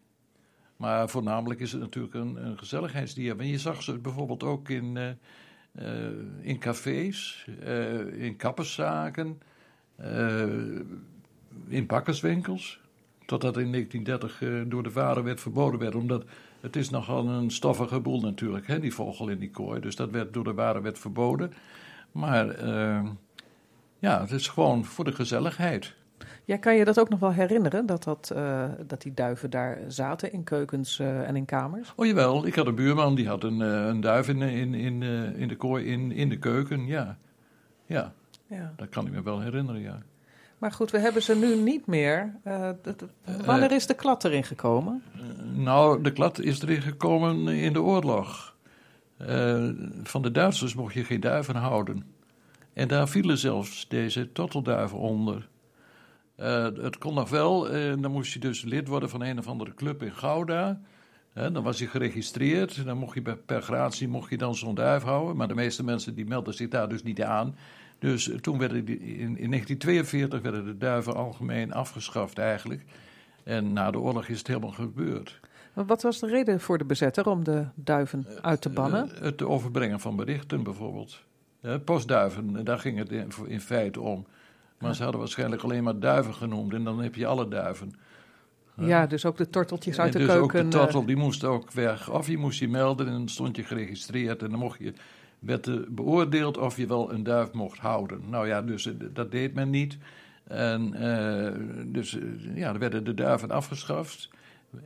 Maar voornamelijk is het natuurlijk een, een gezelligheidsdier. En je zag ze bijvoorbeeld ook in, in cafés, in kapperszaken, in bakkerswinkels. Totdat in 1930 door de vader werd verboden werd, omdat Het is nogal een stoffige boel natuurlijk, hè, die vogel in die kooi. Dus dat werd door de warenwet verboden. Maar uh, ja, het is gewoon voor de gezelligheid. Ja, kan je dat ook nog wel herinneren, dat, dat, uh, dat die duiven daar zaten in keukens uh, en in kamers? Oh jawel, ik had een buurman die had een, uh, een duif in, in, in, in de kooi in, in de keuken, ja. ja. Ja, dat kan ik me wel herinneren, ja. Maar goed, we hebben ze nu niet meer. wanneer is de klad erin gekomen? nou, de klad is erin gekomen in de oorlog. Van de Duitsers mocht je geen duiven houden. En daar vielen zelfs deze tortelduiven onder. Uh, het kon nog wel, uh, dan moest je dus lid worden van een of andere club in Gouda. Dan was je geregistreerd, dan mocht je per gratie mocht je dan zo'n duif houden. Maar de meeste mensen die melden zich daar dus niet aan. Dus toen werden in, in 1942 werden de duiven algemeen afgeschaft eigenlijk. En na de oorlog is het helemaal gebeurd. Wat was de reden voor de bezetter om de duiven uit te bannen? het overbrengen van berichten bijvoorbeeld. postduiven, daar ging het in, in feite om. Maar ze hadden waarschijnlijk alleen maar duiven genoemd en dan heb je alle duiven. Ja, dus ook de torteltjes uit de dus keuken. ook de tortel, die moest ook weg. Of je moest je melden en dan stond je geregistreerd en dan mocht je, werd er beoordeeld of je wel een duif mocht houden. Nou ja, dus eh, dat deed men niet. En uh, dus ja, er werden de duiven afgeschaft.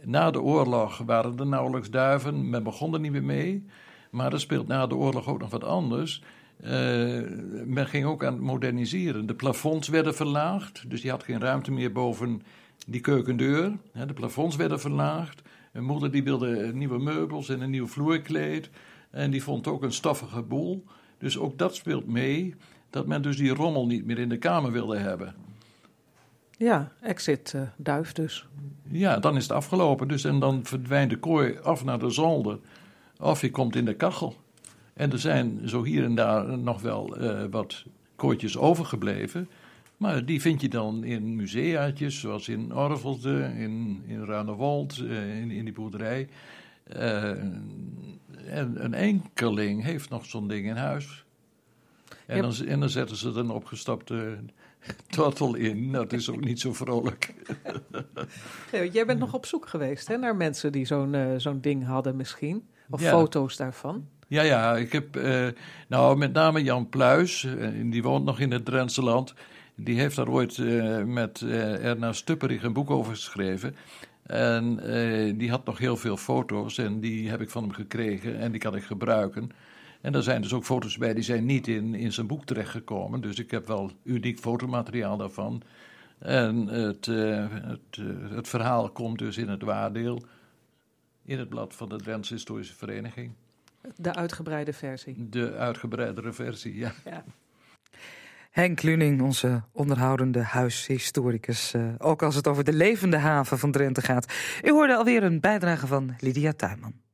Na de oorlog waren er nauwelijks duiven, men begon er niet meer mee. Maar er speelt na de oorlog ook nog wat anders. Uh, men ging ook aan het moderniseren. De plafonds werden verlaagd, dus je had geen ruimte meer boven die keukendeur. De plafonds werden verlaagd. Een moeder die wilde nieuwe meubels en een nieuw vloerkleed. En die vond ook een stoffige boel. Dus ook dat speelt mee, dat men dus die rommel niet meer in de kamer wilde hebben. Ja, exit uh, duif dus. Ja, dan is het afgelopen. Dus, en dan verdwijnt de kooi af naar de zolder. Of je komt in de kachel. En er zijn zo hier en daar nog wel uh, wat kooitjes overgebleven. Maar die vind je dan in museaatjes, zoals in Orvelde, in, in Ruinewold, uh, in, in die boerderij. En een enkeling heeft nog zo'n ding in huis. En, dan, en dan zetten ze een opgestapte tortel in. Dat is ook niet zo vrolijk. jij bent nog op zoek geweest hè, naar mensen die zo'n zo'n ding hadden misschien. Of ja. foto's daarvan. Ja, ja, ik heb uh, nou met name Jan Pluis, uh, die woont nog in het Drentse land. Die heeft daar ooit met Erna Stupperig een boek over geschreven. En die had nog heel veel foto's en die heb ik van hem gekregen en die kan ik gebruiken. En er zijn dus ook foto's bij die zijn niet in, in zijn boek terechtgekomen. Dus ik heb wel uniek fotomateriaal daarvan. En het, het, het verhaal komt dus in het waardeel in het blad van de Drentse Historische Vereniging. De uitgebreide versie. De uitgebreidere versie, ja. ja. Henk Luning, onze onderhoudende huishistoricus. Uh, ook als het over de levende haven van Drenthe gaat. U hoorde alweer een bijdrage van Lydia Tuinman.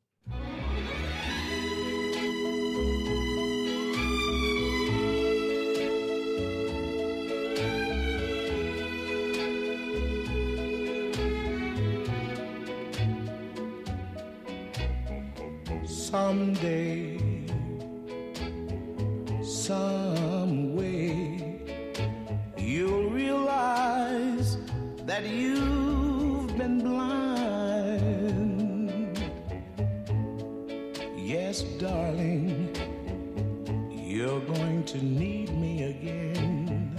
Someday, some way, you'll realize that you've been blind. Yes, darling, you're going to need me again.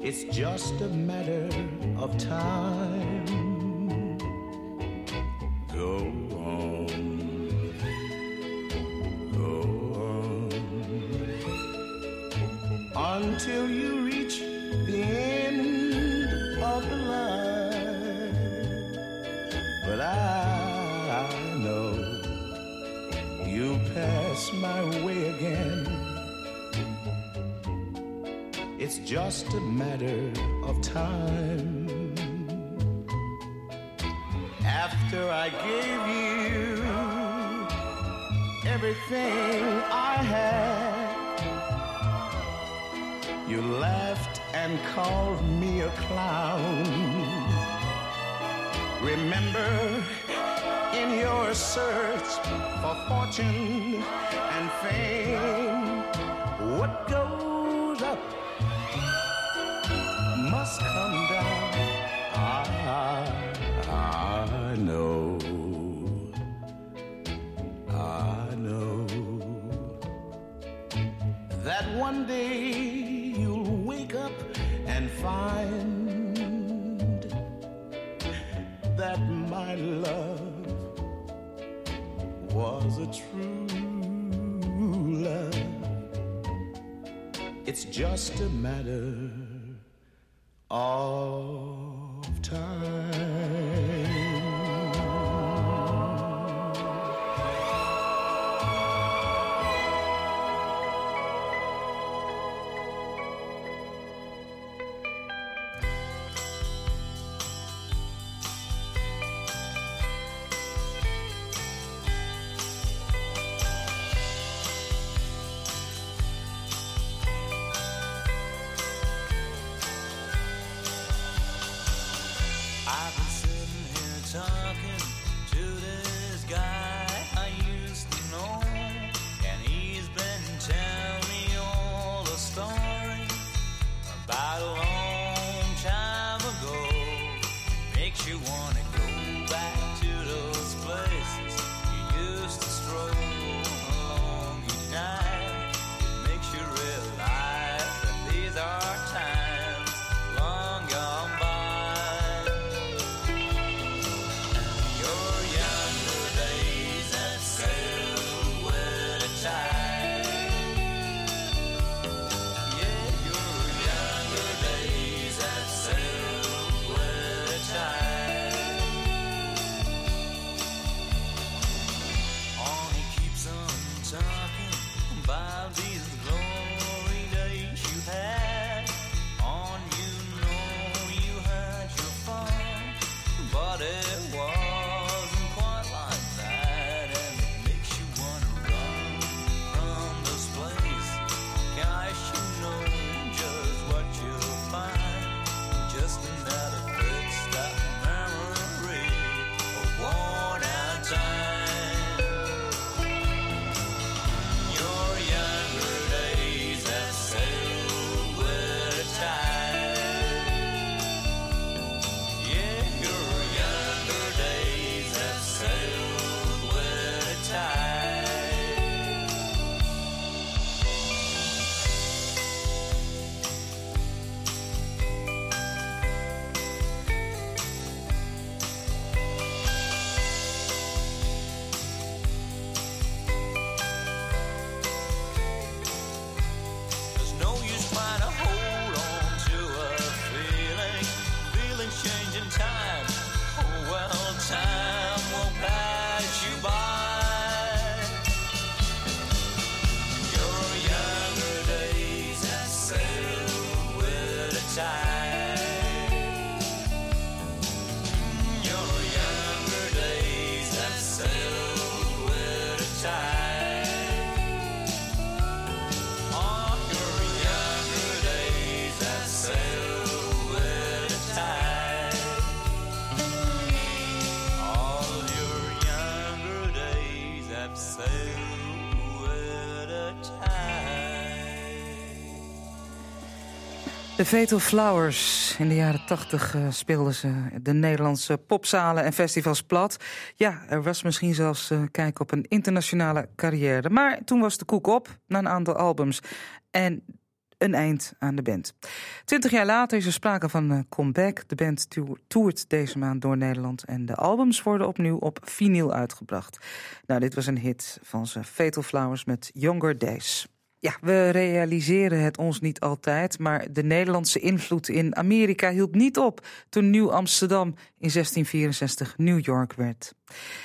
It's just a matter of time. Go until you reach the end of the line. But I, I know you'll pass my way again. It's just a matter of time. After I gave you everything I had. You laughed and called me a clown. Remember, in your search for fortune and fame, what goes up must come down. Love was a true love. It's just a matter of about these Fatal Flowers. In de jaren tachtig eh, speelden ze de Nederlandse popzalen en festivals plat. Ja, er was misschien zelfs eh, kijk op een internationale carrière. Maar toen was de koek op na een aantal albums. En een eind aan de band. Twintig jaar later is er sprake van een comeback. De band toer- toert deze maand door Nederland en de albums worden opnieuw op vinyl uitgebracht. Nou, dit was een hit van ze Fatal Flowers met Younger Days. Ja, we realiseren het ons niet altijd, maar de Nederlandse invloed in Amerika hield niet op toen Nieuw Amsterdam in 1664 New York werd.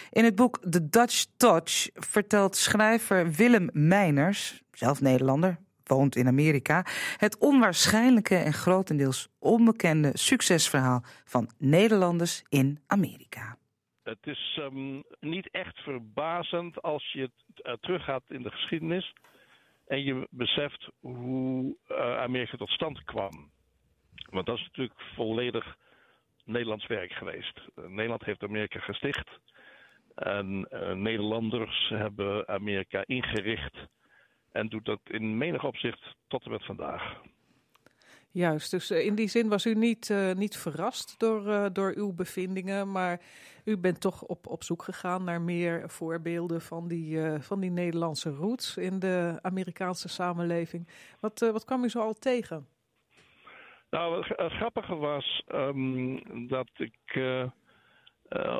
In het boek The Dutch Touch vertelt schrijver Willem Meiners, zelf Nederlander, woont in Amerika, het onwaarschijnlijke en grotendeels onbekende succesverhaal van Nederlanders in Amerika. Het is ehm, niet echt verbazend als je uh, teruggaat in de geschiedenis en je beseft hoe uh, Amerika tot stand kwam. Want dat is natuurlijk volledig Nederlands werk geweest. Uh, Nederland heeft Amerika gesticht en Nederlanders hebben Amerika ingericht en doet dat in menig opzicht tot en met vandaag. Juist, dus eh, in die zin was u niet, eh, niet verrast door, eh, door uw bevindingen, maar u bent toch op, op zoek gegaan naar meer voorbeelden van die, van die Nederlandse roots in de Amerikaanse samenleving. Wat, wat kwam u zo al tegen? Nou, het, grappige was ehm, dat ik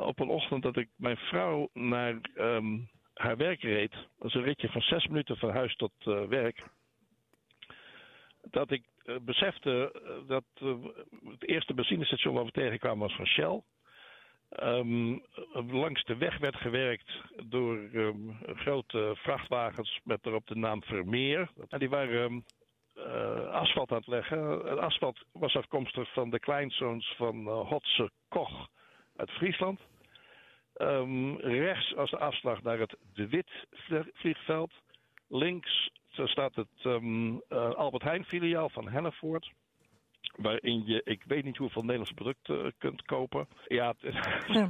op een ochtend dat ik mijn vrouw naar ehm, haar werk reed. Dat is een ritje van zes minuten van huis tot werk. Dat ik besefte eh, dat eh, het eerste benzinestation waar we tegenkwamen was van Shell. Ehm, langs de weg werd gewerkt door ehm, grote vrachtwagens met erop de naam Vermeer. En die waren ehm, eh, asfalt aan het leggen. Het asfalt was afkomstig van de kleinzoons van eh, Hotse Koch uit Friesland. Rechts als de afslag naar het De Wit vlie- vliegveld. Links staat het ehm, eh, Albert Heijn filiaal van Hennevoort. Waarin je, ik weet niet hoeveel Nederlandse producten eh, kunt kopen. Ja,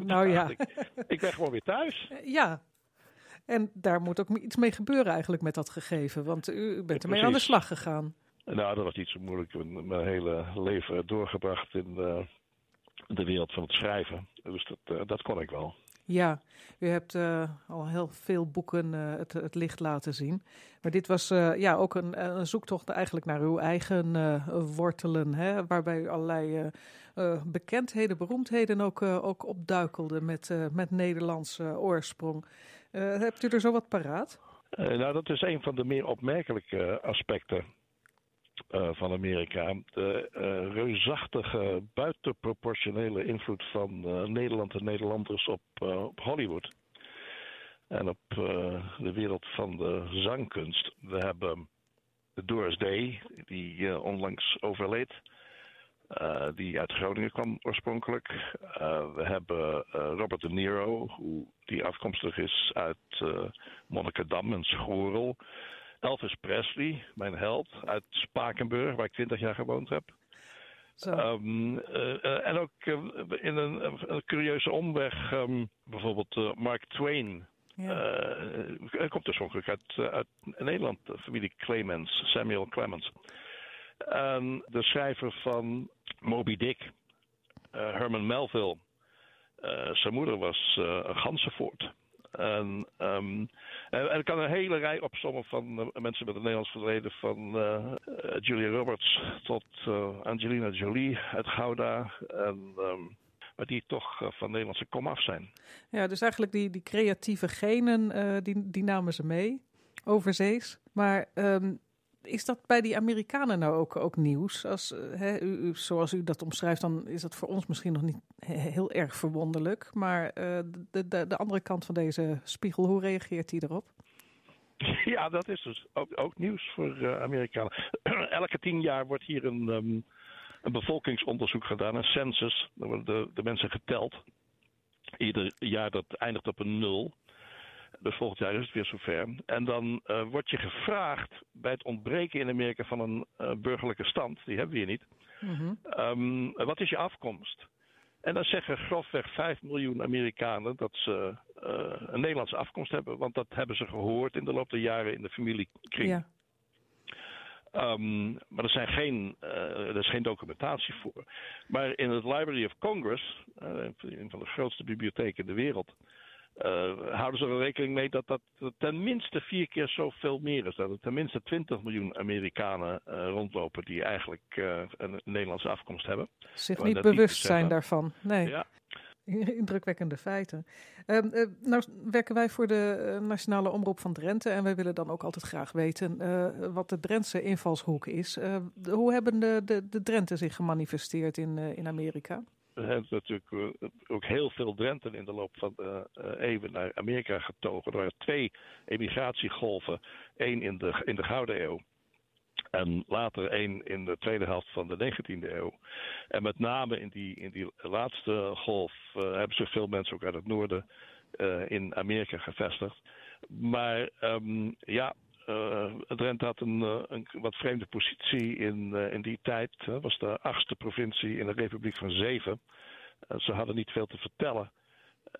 nou ja. ik, ik ben gewoon weer thuis. Ja, en daar moet ook iets mee gebeuren eigenlijk met dat gegeven, want u, bent ermee aan de slag gegaan. Nou, dat was niet zo moeilijk. Ik heb mijn hele leven doorgebracht in eh, de wereld van het schrijven. Dus dat, eh, dat kon ik wel. Ja, u hebt eh, al heel veel boeken eh, het, het licht laten zien. Maar dit was eh, ja, ook een, een zoektocht eigenlijk naar uw eigen wortelen. Hè, waarbij u allerlei bekendheden, beroemdheden ook, ook opduikelde met, met Nederlandse oorsprong. Hebt u er zo wat paraat? Nou, dat is een van de meer opmerkelijke aspecten eh, van Amerika. De eh, reusachtige, buitenproportionele invloed van eh, Nederland en Nederlanders op, op Hollywood. En op de wereld van de zangkunst. We hebben Doris Day, die onlangs overleed. die uit Groningen kwam oorspronkelijk. We hebben Robert De Niro, die afkomstig is uit Monnikendam en Schorel. Elvis Presley, mijn held, uit Spakenburg, waar ik twintig jaar gewoond heb. Ehm, eh, eh, en ook eh, in een, een curieuze omweg, ehm, bijvoorbeeld Mark Twain. Hij komt oorspronkelijk uit, uit Nederland, de familie Clemens, Samuel Clemens. En de schrijver van Moby Dick, Herman Melville. Zijn moeder was een ganzenvoort. En, ehm, en, en ik kan een hele rij opsommen van eh, mensen met een Nederlands verleden. Van eh, eh, Julia Roberts tot Angelina Jolie uit Gouda. En, ehm, maar die toch van Nederlandse komaf zijn. Ja, dus eigenlijk die, die creatieve genen, die, die namen ze mee, overzees. Maar ehm, is dat bij die Amerikanen nou ook, ook nieuws? Als, eh, hè, u, zoals u dat omschrijft, dan is dat voor ons misschien nog niet he- heel erg verwonderlijk. Maar eh, de, de, de andere kant van deze spiegel, hoe reageert hij erop? Ja, dat is dus ook, ook nieuws voor eh, Amerikanen. Elke tien jaar wordt hier een, ehm, een bevolkingsonderzoek gedaan, een census. Dan worden de, de mensen geteld. Ieder jaar dat eindigt op een nul. Dus volgend jaar is het weer zover. En dan eh, word je gevraagd bij het ontbreken in Amerika van een eh, burgerlijke stand, die hebben we hier niet. Ehm, wat is je afkomst? En dan zeggen grofweg 5 miljoen Amerikanen dat ze eh, een Nederlandse afkomst hebben. Want dat hebben ze gehoord in de loop der jaren in de familiekring. Ja. Ehm, maar er, zijn geen, er is geen documentatie voor. Maar in het Library of Congress, een van de grootste bibliotheken in de wereld, eh, houden ze er rekening mee dat dat tenminste vier keer zoveel meer is. Dat er tenminste 20 miljoen Amerikanen eh, rondlopen die eigenlijk eh, een Nederlandse afkomst hebben. Zich niet bewust zijn daarvan. Nee. Ja. Indrukwekkende feiten. Ehm, eh, nou werken wij voor de Nationale Omroep van Drenthe en wij willen dan ook altijd graag weten wat de Drentse invalshoek is. De- hoe hebben de, de, de Drenten zich gemanifesteerd in, in Amerika? Er zijn natuurlijk eh, ook heel veel Drenten in de loop van eh, eeuwen naar Amerika getogen. Er waren twee emigratiegolven. Eén in de, in de Gouden Eeuw. En later één in de tweede helft van de 19e eeuw. En met name in die, in die laatste golf hebben zich veel mensen ook uit het noorden in Amerika gevestigd. Maar ehm, ja, eh Drenthe had een, eh, een wat vreemde positie in, eh, in die tijd. Het was de achtste provincie in de Republiek van Zeven. Ze hadden niet veel te vertellen.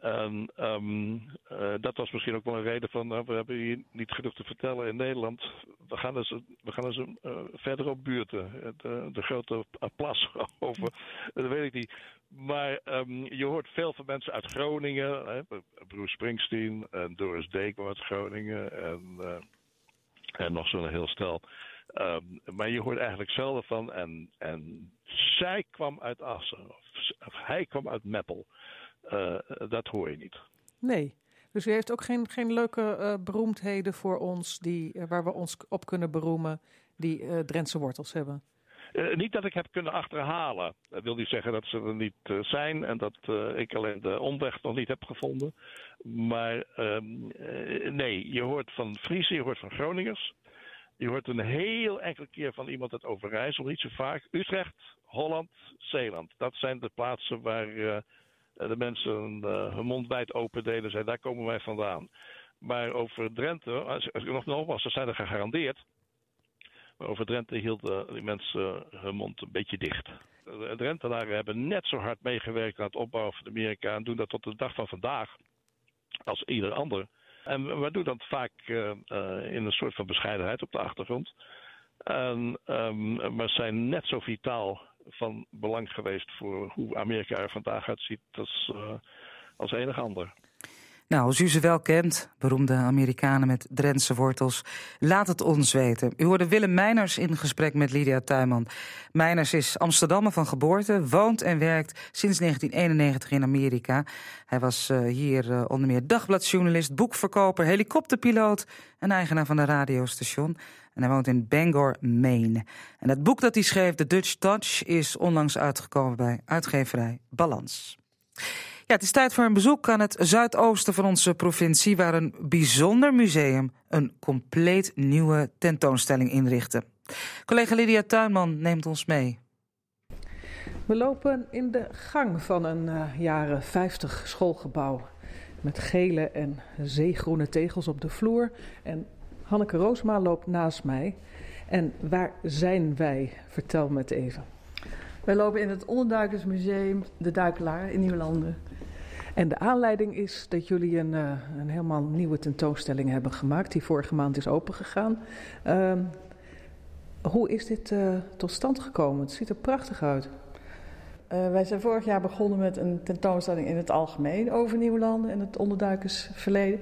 En ehm, eh, dat was misschien ook wel een reden van, nou, we hebben hier niet genoeg te vertellen in Nederland. We gaan eens, we gaan eens uh, verder op buurten. De, de grote plas over, dat weet ik niet. Maar um, je hoort veel van mensen uit Groningen. Hè, Bruce Springsteen en Doris kwam uit Groningen. En, uh, en nog zo'n heel stel. Um, maar je hoort eigenlijk zelden van. En, en zij kwam uit Assen. Of, hij kwam uit Meppel. Uh, dat hoor je niet. Nee. Dus u heeft ook geen, geen leuke uh, beroemdheden voor ons die, uh, waar we ons op kunnen beroemen die Drentse wortels hebben? Niet dat ik heb kunnen achterhalen. Dat wil niet zeggen dat ze er niet zijn en dat ik alleen de omweg nog niet heb gevonden. Maar ehm, nee, je hoort van Friese, je hoort van Groningers. Je hoort een heel enkele keer van iemand uit Overijssel, niet zo vaak. Utrecht, Holland, Zeeland. Dat zijn de plaatsen waar de mensen hun mond wijd open deden en daar komen wij vandaan. Maar over Drenthe, als, als nog nogmaals, ze zijn er gegarandeerd. Over Drenthe hielden die mensen hun mond een beetje dicht. De Drentenaren hebben net zo hard meegewerkt aan het opbouwen van Amerika en doen dat tot de dag van vandaag als ieder ander. En we doen dat vaak uh, in een soort van bescheidenheid op de achtergrond. En, um, maar zijn net zo vitaal van belang geweest voor hoe Amerika er vandaag uitziet als, als enig ander. Nou, als u ze wel kent, beroemde Amerikanen met Drentse wortels, laat het ons weten. U hoorde Willem Meiners in gesprek met Lydia Tuinman. Meiners is Amsterdammer van geboorte, woont en werkt sinds 1991 in Amerika. Hij was uh, hier uh, onder meer dagbladjournalist, boekverkoper, helikopterpiloot en eigenaar van een radiostation. En hij woont in Bangor, Maine. En het boek dat hij schreef, The Dutch Touch, is onlangs uitgekomen bij uitgeverij Balans. Ja, het is tijd voor een bezoek aan het zuidoosten van onze provincie, waar een bijzonder museum een compleet nieuwe tentoonstelling inrichtte. Collega Lydia Tuinman neemt ons mee. We lopen in de gang van een uh, jaren 50 schoolgebouw. Met gele en zeegroene tegels op de vloer. En Hanneke Roosma loopt naast mij. En waar zijn wij? Vertel me het even. Wij lopen in het Onderduikersmuseum De Duikelaar in Nieuwlanden. En de aanleiding is dat jullie een, uh, een helemaal nieuwe tentoonstelling hebben gemaakt, die vorige maand is opengegaan. Uh, hoe is dit uh, tot stand gekomen? Het ziet er prachtig uit. Uh, wij zijn vorig jaar begonnen met een tentoonstelling in het algemeen over Nieuwlanden en het onderduikersverleden.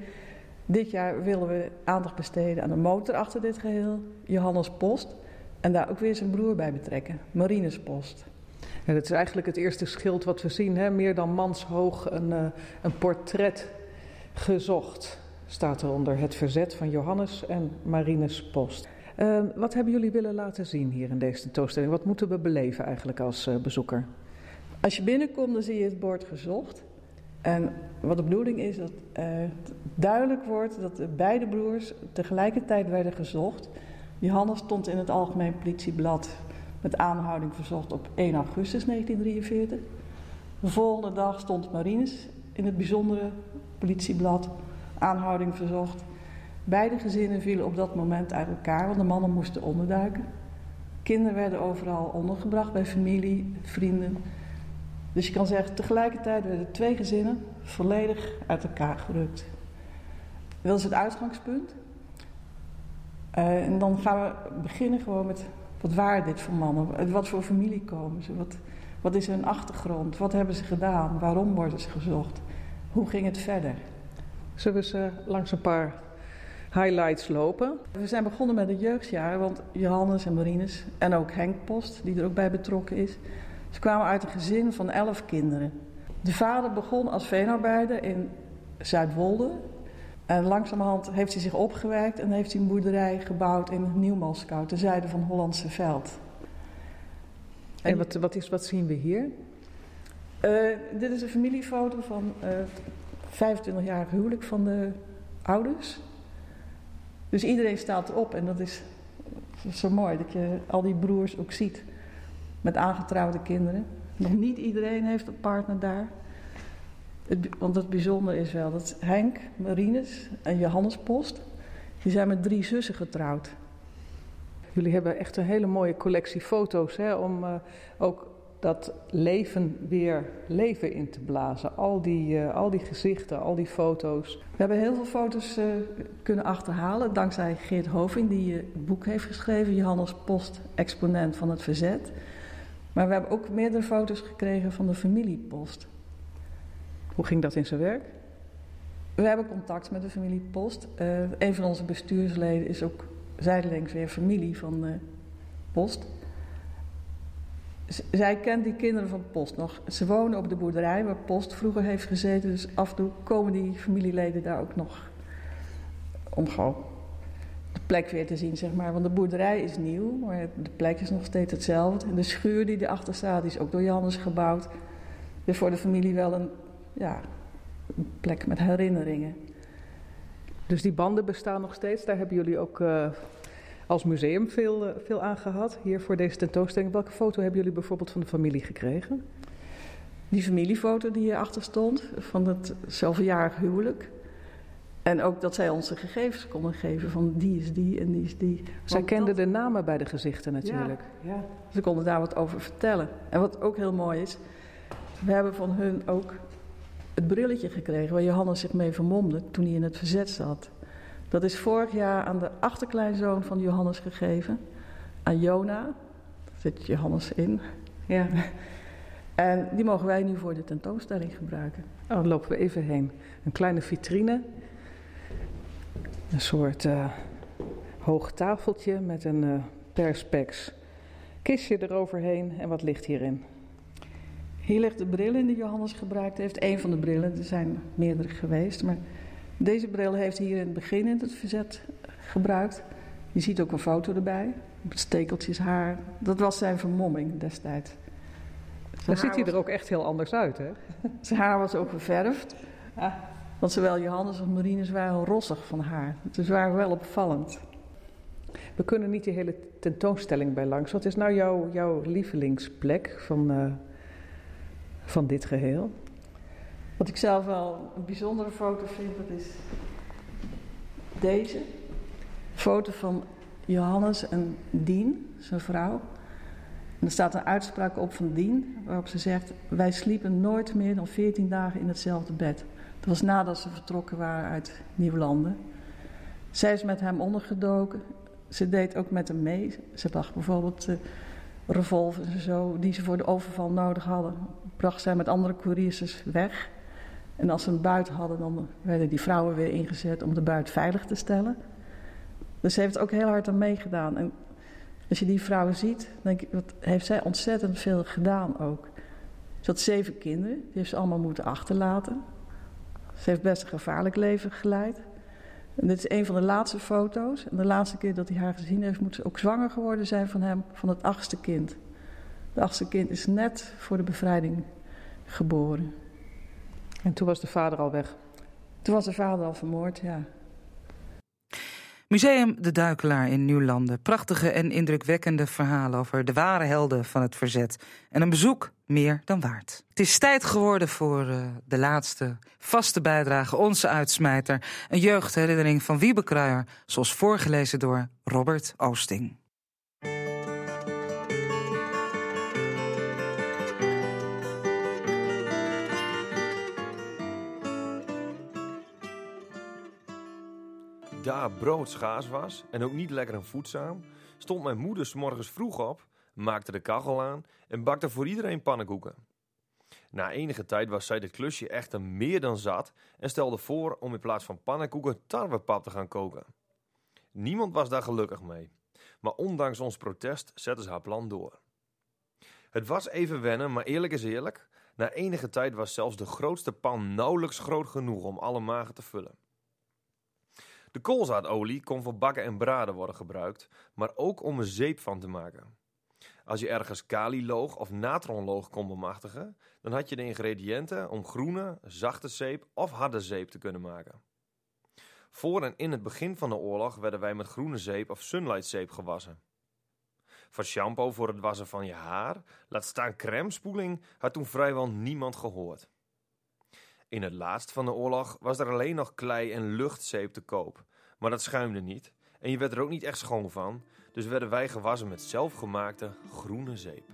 Dit jaar willen we aandacht besteden aan de motor achter dit geheel, Johannes Post. En daar ook weer zijn broer bij betrekken, Marines Post. Dat is eigenlijk het eerste schild wat we zien. Hè? Meer dan manshoog een, uh, een portret gezocht. Staat er onder het verzet van Johannes en Marines Post. Uh, wat hebben jullie willen laten zien hier in deze tentoonstelling? Wat moeten we beleven eigenlijk als uh, bezoeker? Als je binnenkomt, dan zie je het bord gezocht. En wat de bedoeling is, dat uh, duidelijk wordt dat de beide broers tegelijkertijd werden gezocht. Johannes stond in het Algemeen Politieblad met aanhouding verzocht op 1 augustus 1943. De volgende dag stond Marines in het bijzondere politieblad, aanhouding verzocht. Beide gezinnen vielen op dat moment uit elkaar, want de mannen moesten onderduiken. Kinderen werden overal ondergebracht bij familie, vrienden. Dus je kan zeggen, tegelijkertijd werden twee gezinnen volledig uit elkaar gerukt. Dat is het uitgangspunt. Uh, en dan gaan we beginnen gewoon met wat waren dit voor mannen? Wat voor familie komen ze? Wat, wat is hun achtergrond? Wat hebben ze gedaan? Waarom worden ze gezocht? Hoe ging het verder? Zullen we ze langs een paar highlights lopen? We zijn begonnen met het jeugdjaar, want Johannes en Marines en ook Henk Post, die er ook bij betrokken is, ze kwamen uit een gezin van elf kinderen. De vader begon als veenarbeider in Zuidwolde en langzamerhand heeft hij zich opgewerkt en heeft hij een boerderij gebouwd in Nieuw-Moskou, ten zuiden van Hollandse Veld. En, en wat, wat, is, wat zien we hier? Uh, dit is een familiefoto van uh, 25-jarig huwelijk van de ouders. Dus iedereen staat erop en dat is, dat is zo mooi dat je al die broers ook ziet met aangetrouwde kinderen. Nog niet iedereen heeft een partner daar. Het, want het bijzondere is wel dat Henk, Marines en Johannes Post, die zijn met drie zussen getrouwd. Jullie hebben echt een hele mooie collectie foto's hè, om uh, ook dat leven weer leven in te blazen. Al die, uh, al die gezichten, al die foto's. We hebben heel veel foto's uh, kunnen achterhalen dankzij Geert Hoving, die het boek heeft geschreven, Johannes Post, exponent van het verzet. Maar we hebben ook meerdere foto's gekregen van de familie Post. Hoe ging dat in zijn werk? We hebben contact met de familie Post. een van onze bestuursleden is ook zijdelings weer familie van Post zij kent die kinderen van Post nog. Ze wonen op de boerderij waar Post vroeger heeft gezeten. Dus af en toe komen die familieleden daar ook nog. Om gewoon de plek weer te zien, zeg maar. Want de boerderij is nieuw, maar de plek is nog steeds hetzelfde. En de schuur die erachter staat, is ook door Jannes gebouwd. Dus voor de familie wel een, ja, een plek met herinneringen. Dus die banden bestaan nog steeds. Daar hebben jullie ook uh, als museum veel, uh, veel aan gehad. Hier voor deze tentoonstelling. Welke foto hebben jullie bijvoorbeeld van de familie gekregen? Die familiefoto die hierachter stond, van het zoveeljarig huwelijk. En ook dat zij onze gegevens konden geven van die is die en die is die. Zij kenden de namen bij de gezichten natuurlijk. Ja, ja, ze konden daar wat over vertellen. En wat ook heel mooi is, we hebben van hun ook het brilletje gekregen waar Johannes zich mee vermomde toen hij in het verzet zat. Dat is vorig jaar aan de achterkleinzoon van Johannes gegeven, aan Jona. Daar zit Johannes in. Ja. En die mogen wij nu voor de tentoonstelling gebruiken. Oh, dan lopen we even heen. Een kleine vitrine. Een soort uh, hoog tafeltje met een uh, perspex kistje eroverheen. En wat ligt hierin? Hier ligt de bril in die Johannes gebruikt heeft. Eén van de brillen, er zijn meerdere geweest. Maar deze bril heeft hij hier in het begin in het verzet gebruikt. Je ziet ook een foto erbij. Met stekeltjes haar. Dat was zijn vermomming destijds. Dan ziet hij er ook echt heel anders uit, hè? Zijn haar was ook ververfd. Ah. Want zowel Johannes als Marines waren rossig van haar. Dus waren wel opvallend. We kunnen niet die hele tentoonstelling bij langs. Wat is nou jouw, jouw lievelingsplek van, uh, van dit geheel? Wat ik zelf wel een bijzondere foto vind, dat is deze. Foto van Johannes en Dien, zijn vrouw. Er staat een uitspraak op van Dien, waarop ze zegt: Wij sliepen nooit meer dan 14 dagen in hetzelfde bed. Dat was nadat ze vertrokken waren uit Nieuwlanden. Zij is met hem ondergedoken. Ze deed ook met hem mee. Ze bracht bijvoorbeeld uh, revolvers en zo, die ze voor de overval nodig hadden. Bracht zij met andere couriers weg. En als ze een buit hadden, dan werden die vrouwen weer ingezet om de buit veilig te stellen. Dus ze heeft ook heel hard aan meegedaan. En als je die vrouwen ziet, denk wat heeft zij ontzettend veel gedaan ook. Ze had zeven kinderen, die heeft ze allemaal moeten achterlaten. Ze heeft best een gevaarlijk leven geleid. En dit is een van de laatste foto's. En de laatste keer dat hij haar gezien heeft, moet ze ook zwanger geworden zijn van hem, van het achtste kind. Het achtste kind is net voor de bevrijding geboren. En toen was de vader al weg? Toen was de vader al vermoord, ja. Museum De Duikelaar in Nieuwlanden. Prachtige en indrukwekkende verhalen over de ware helden van het verzet. En een bezoek meer dan waard. Het is tijd geworden voor uh, de laatste vaste bijdrage, onze uitsmijter. Een jeugdherinnering van Wiebe Kruijer, zoals voorgelezen door Robert Oosting. Daar brood schaars was en ook niet lekker en voedzaam, stond mijn moeder s morgens vroeg op, maakte de kachel aan en bakte voor iedereen pannenkoeken. Na enige tijd was zij dit klusje echter meer dan zat en stelde voor om in plaats van pannenkoeken tarwepap te gaan koken. Niemand was daar gelukkig mee, maar ondanks ons protest zette ze haar plan door. Het was even wennen, maar eerlijk is eerlijk, na enige tijd was zelfs de grootste pan nauwelijks groot genoeg om alle magen te vullen. De koolzaadolie kon voor bakken en braden worden gebruikt, maar ook om een zeep van te maken. Als je ergens kaliloog of natronloog kon bemachtigen, dan had je de ingrediënten om groene, zachte zeep of harde zeep te kunnen maken. Voor en in het begin van de oorlog werden wij met groene zeep of sunlight zeep gewassen. Van shampoo voor het wassen van je haar, laat staan crèmespoeling, had toen vrijwel niemand gehoord. In het laatst van de oorlog was er alleen nog klei en luchtzeep te koop. Maar dat schuimde niet en je werd er ook niet echt schoon van. Dus werden wij gewassen met zelfgemaakte groene zeep.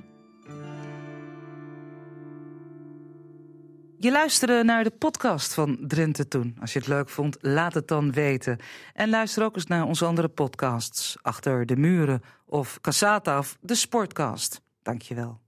Je luisterde naar de podcast van Drenthe Toen. Als je het leuk vond, laat het dan weten. En luister ook eens naar onze andere podcasts. Achter de muren of Cassata de Sportcast. Dankjewel.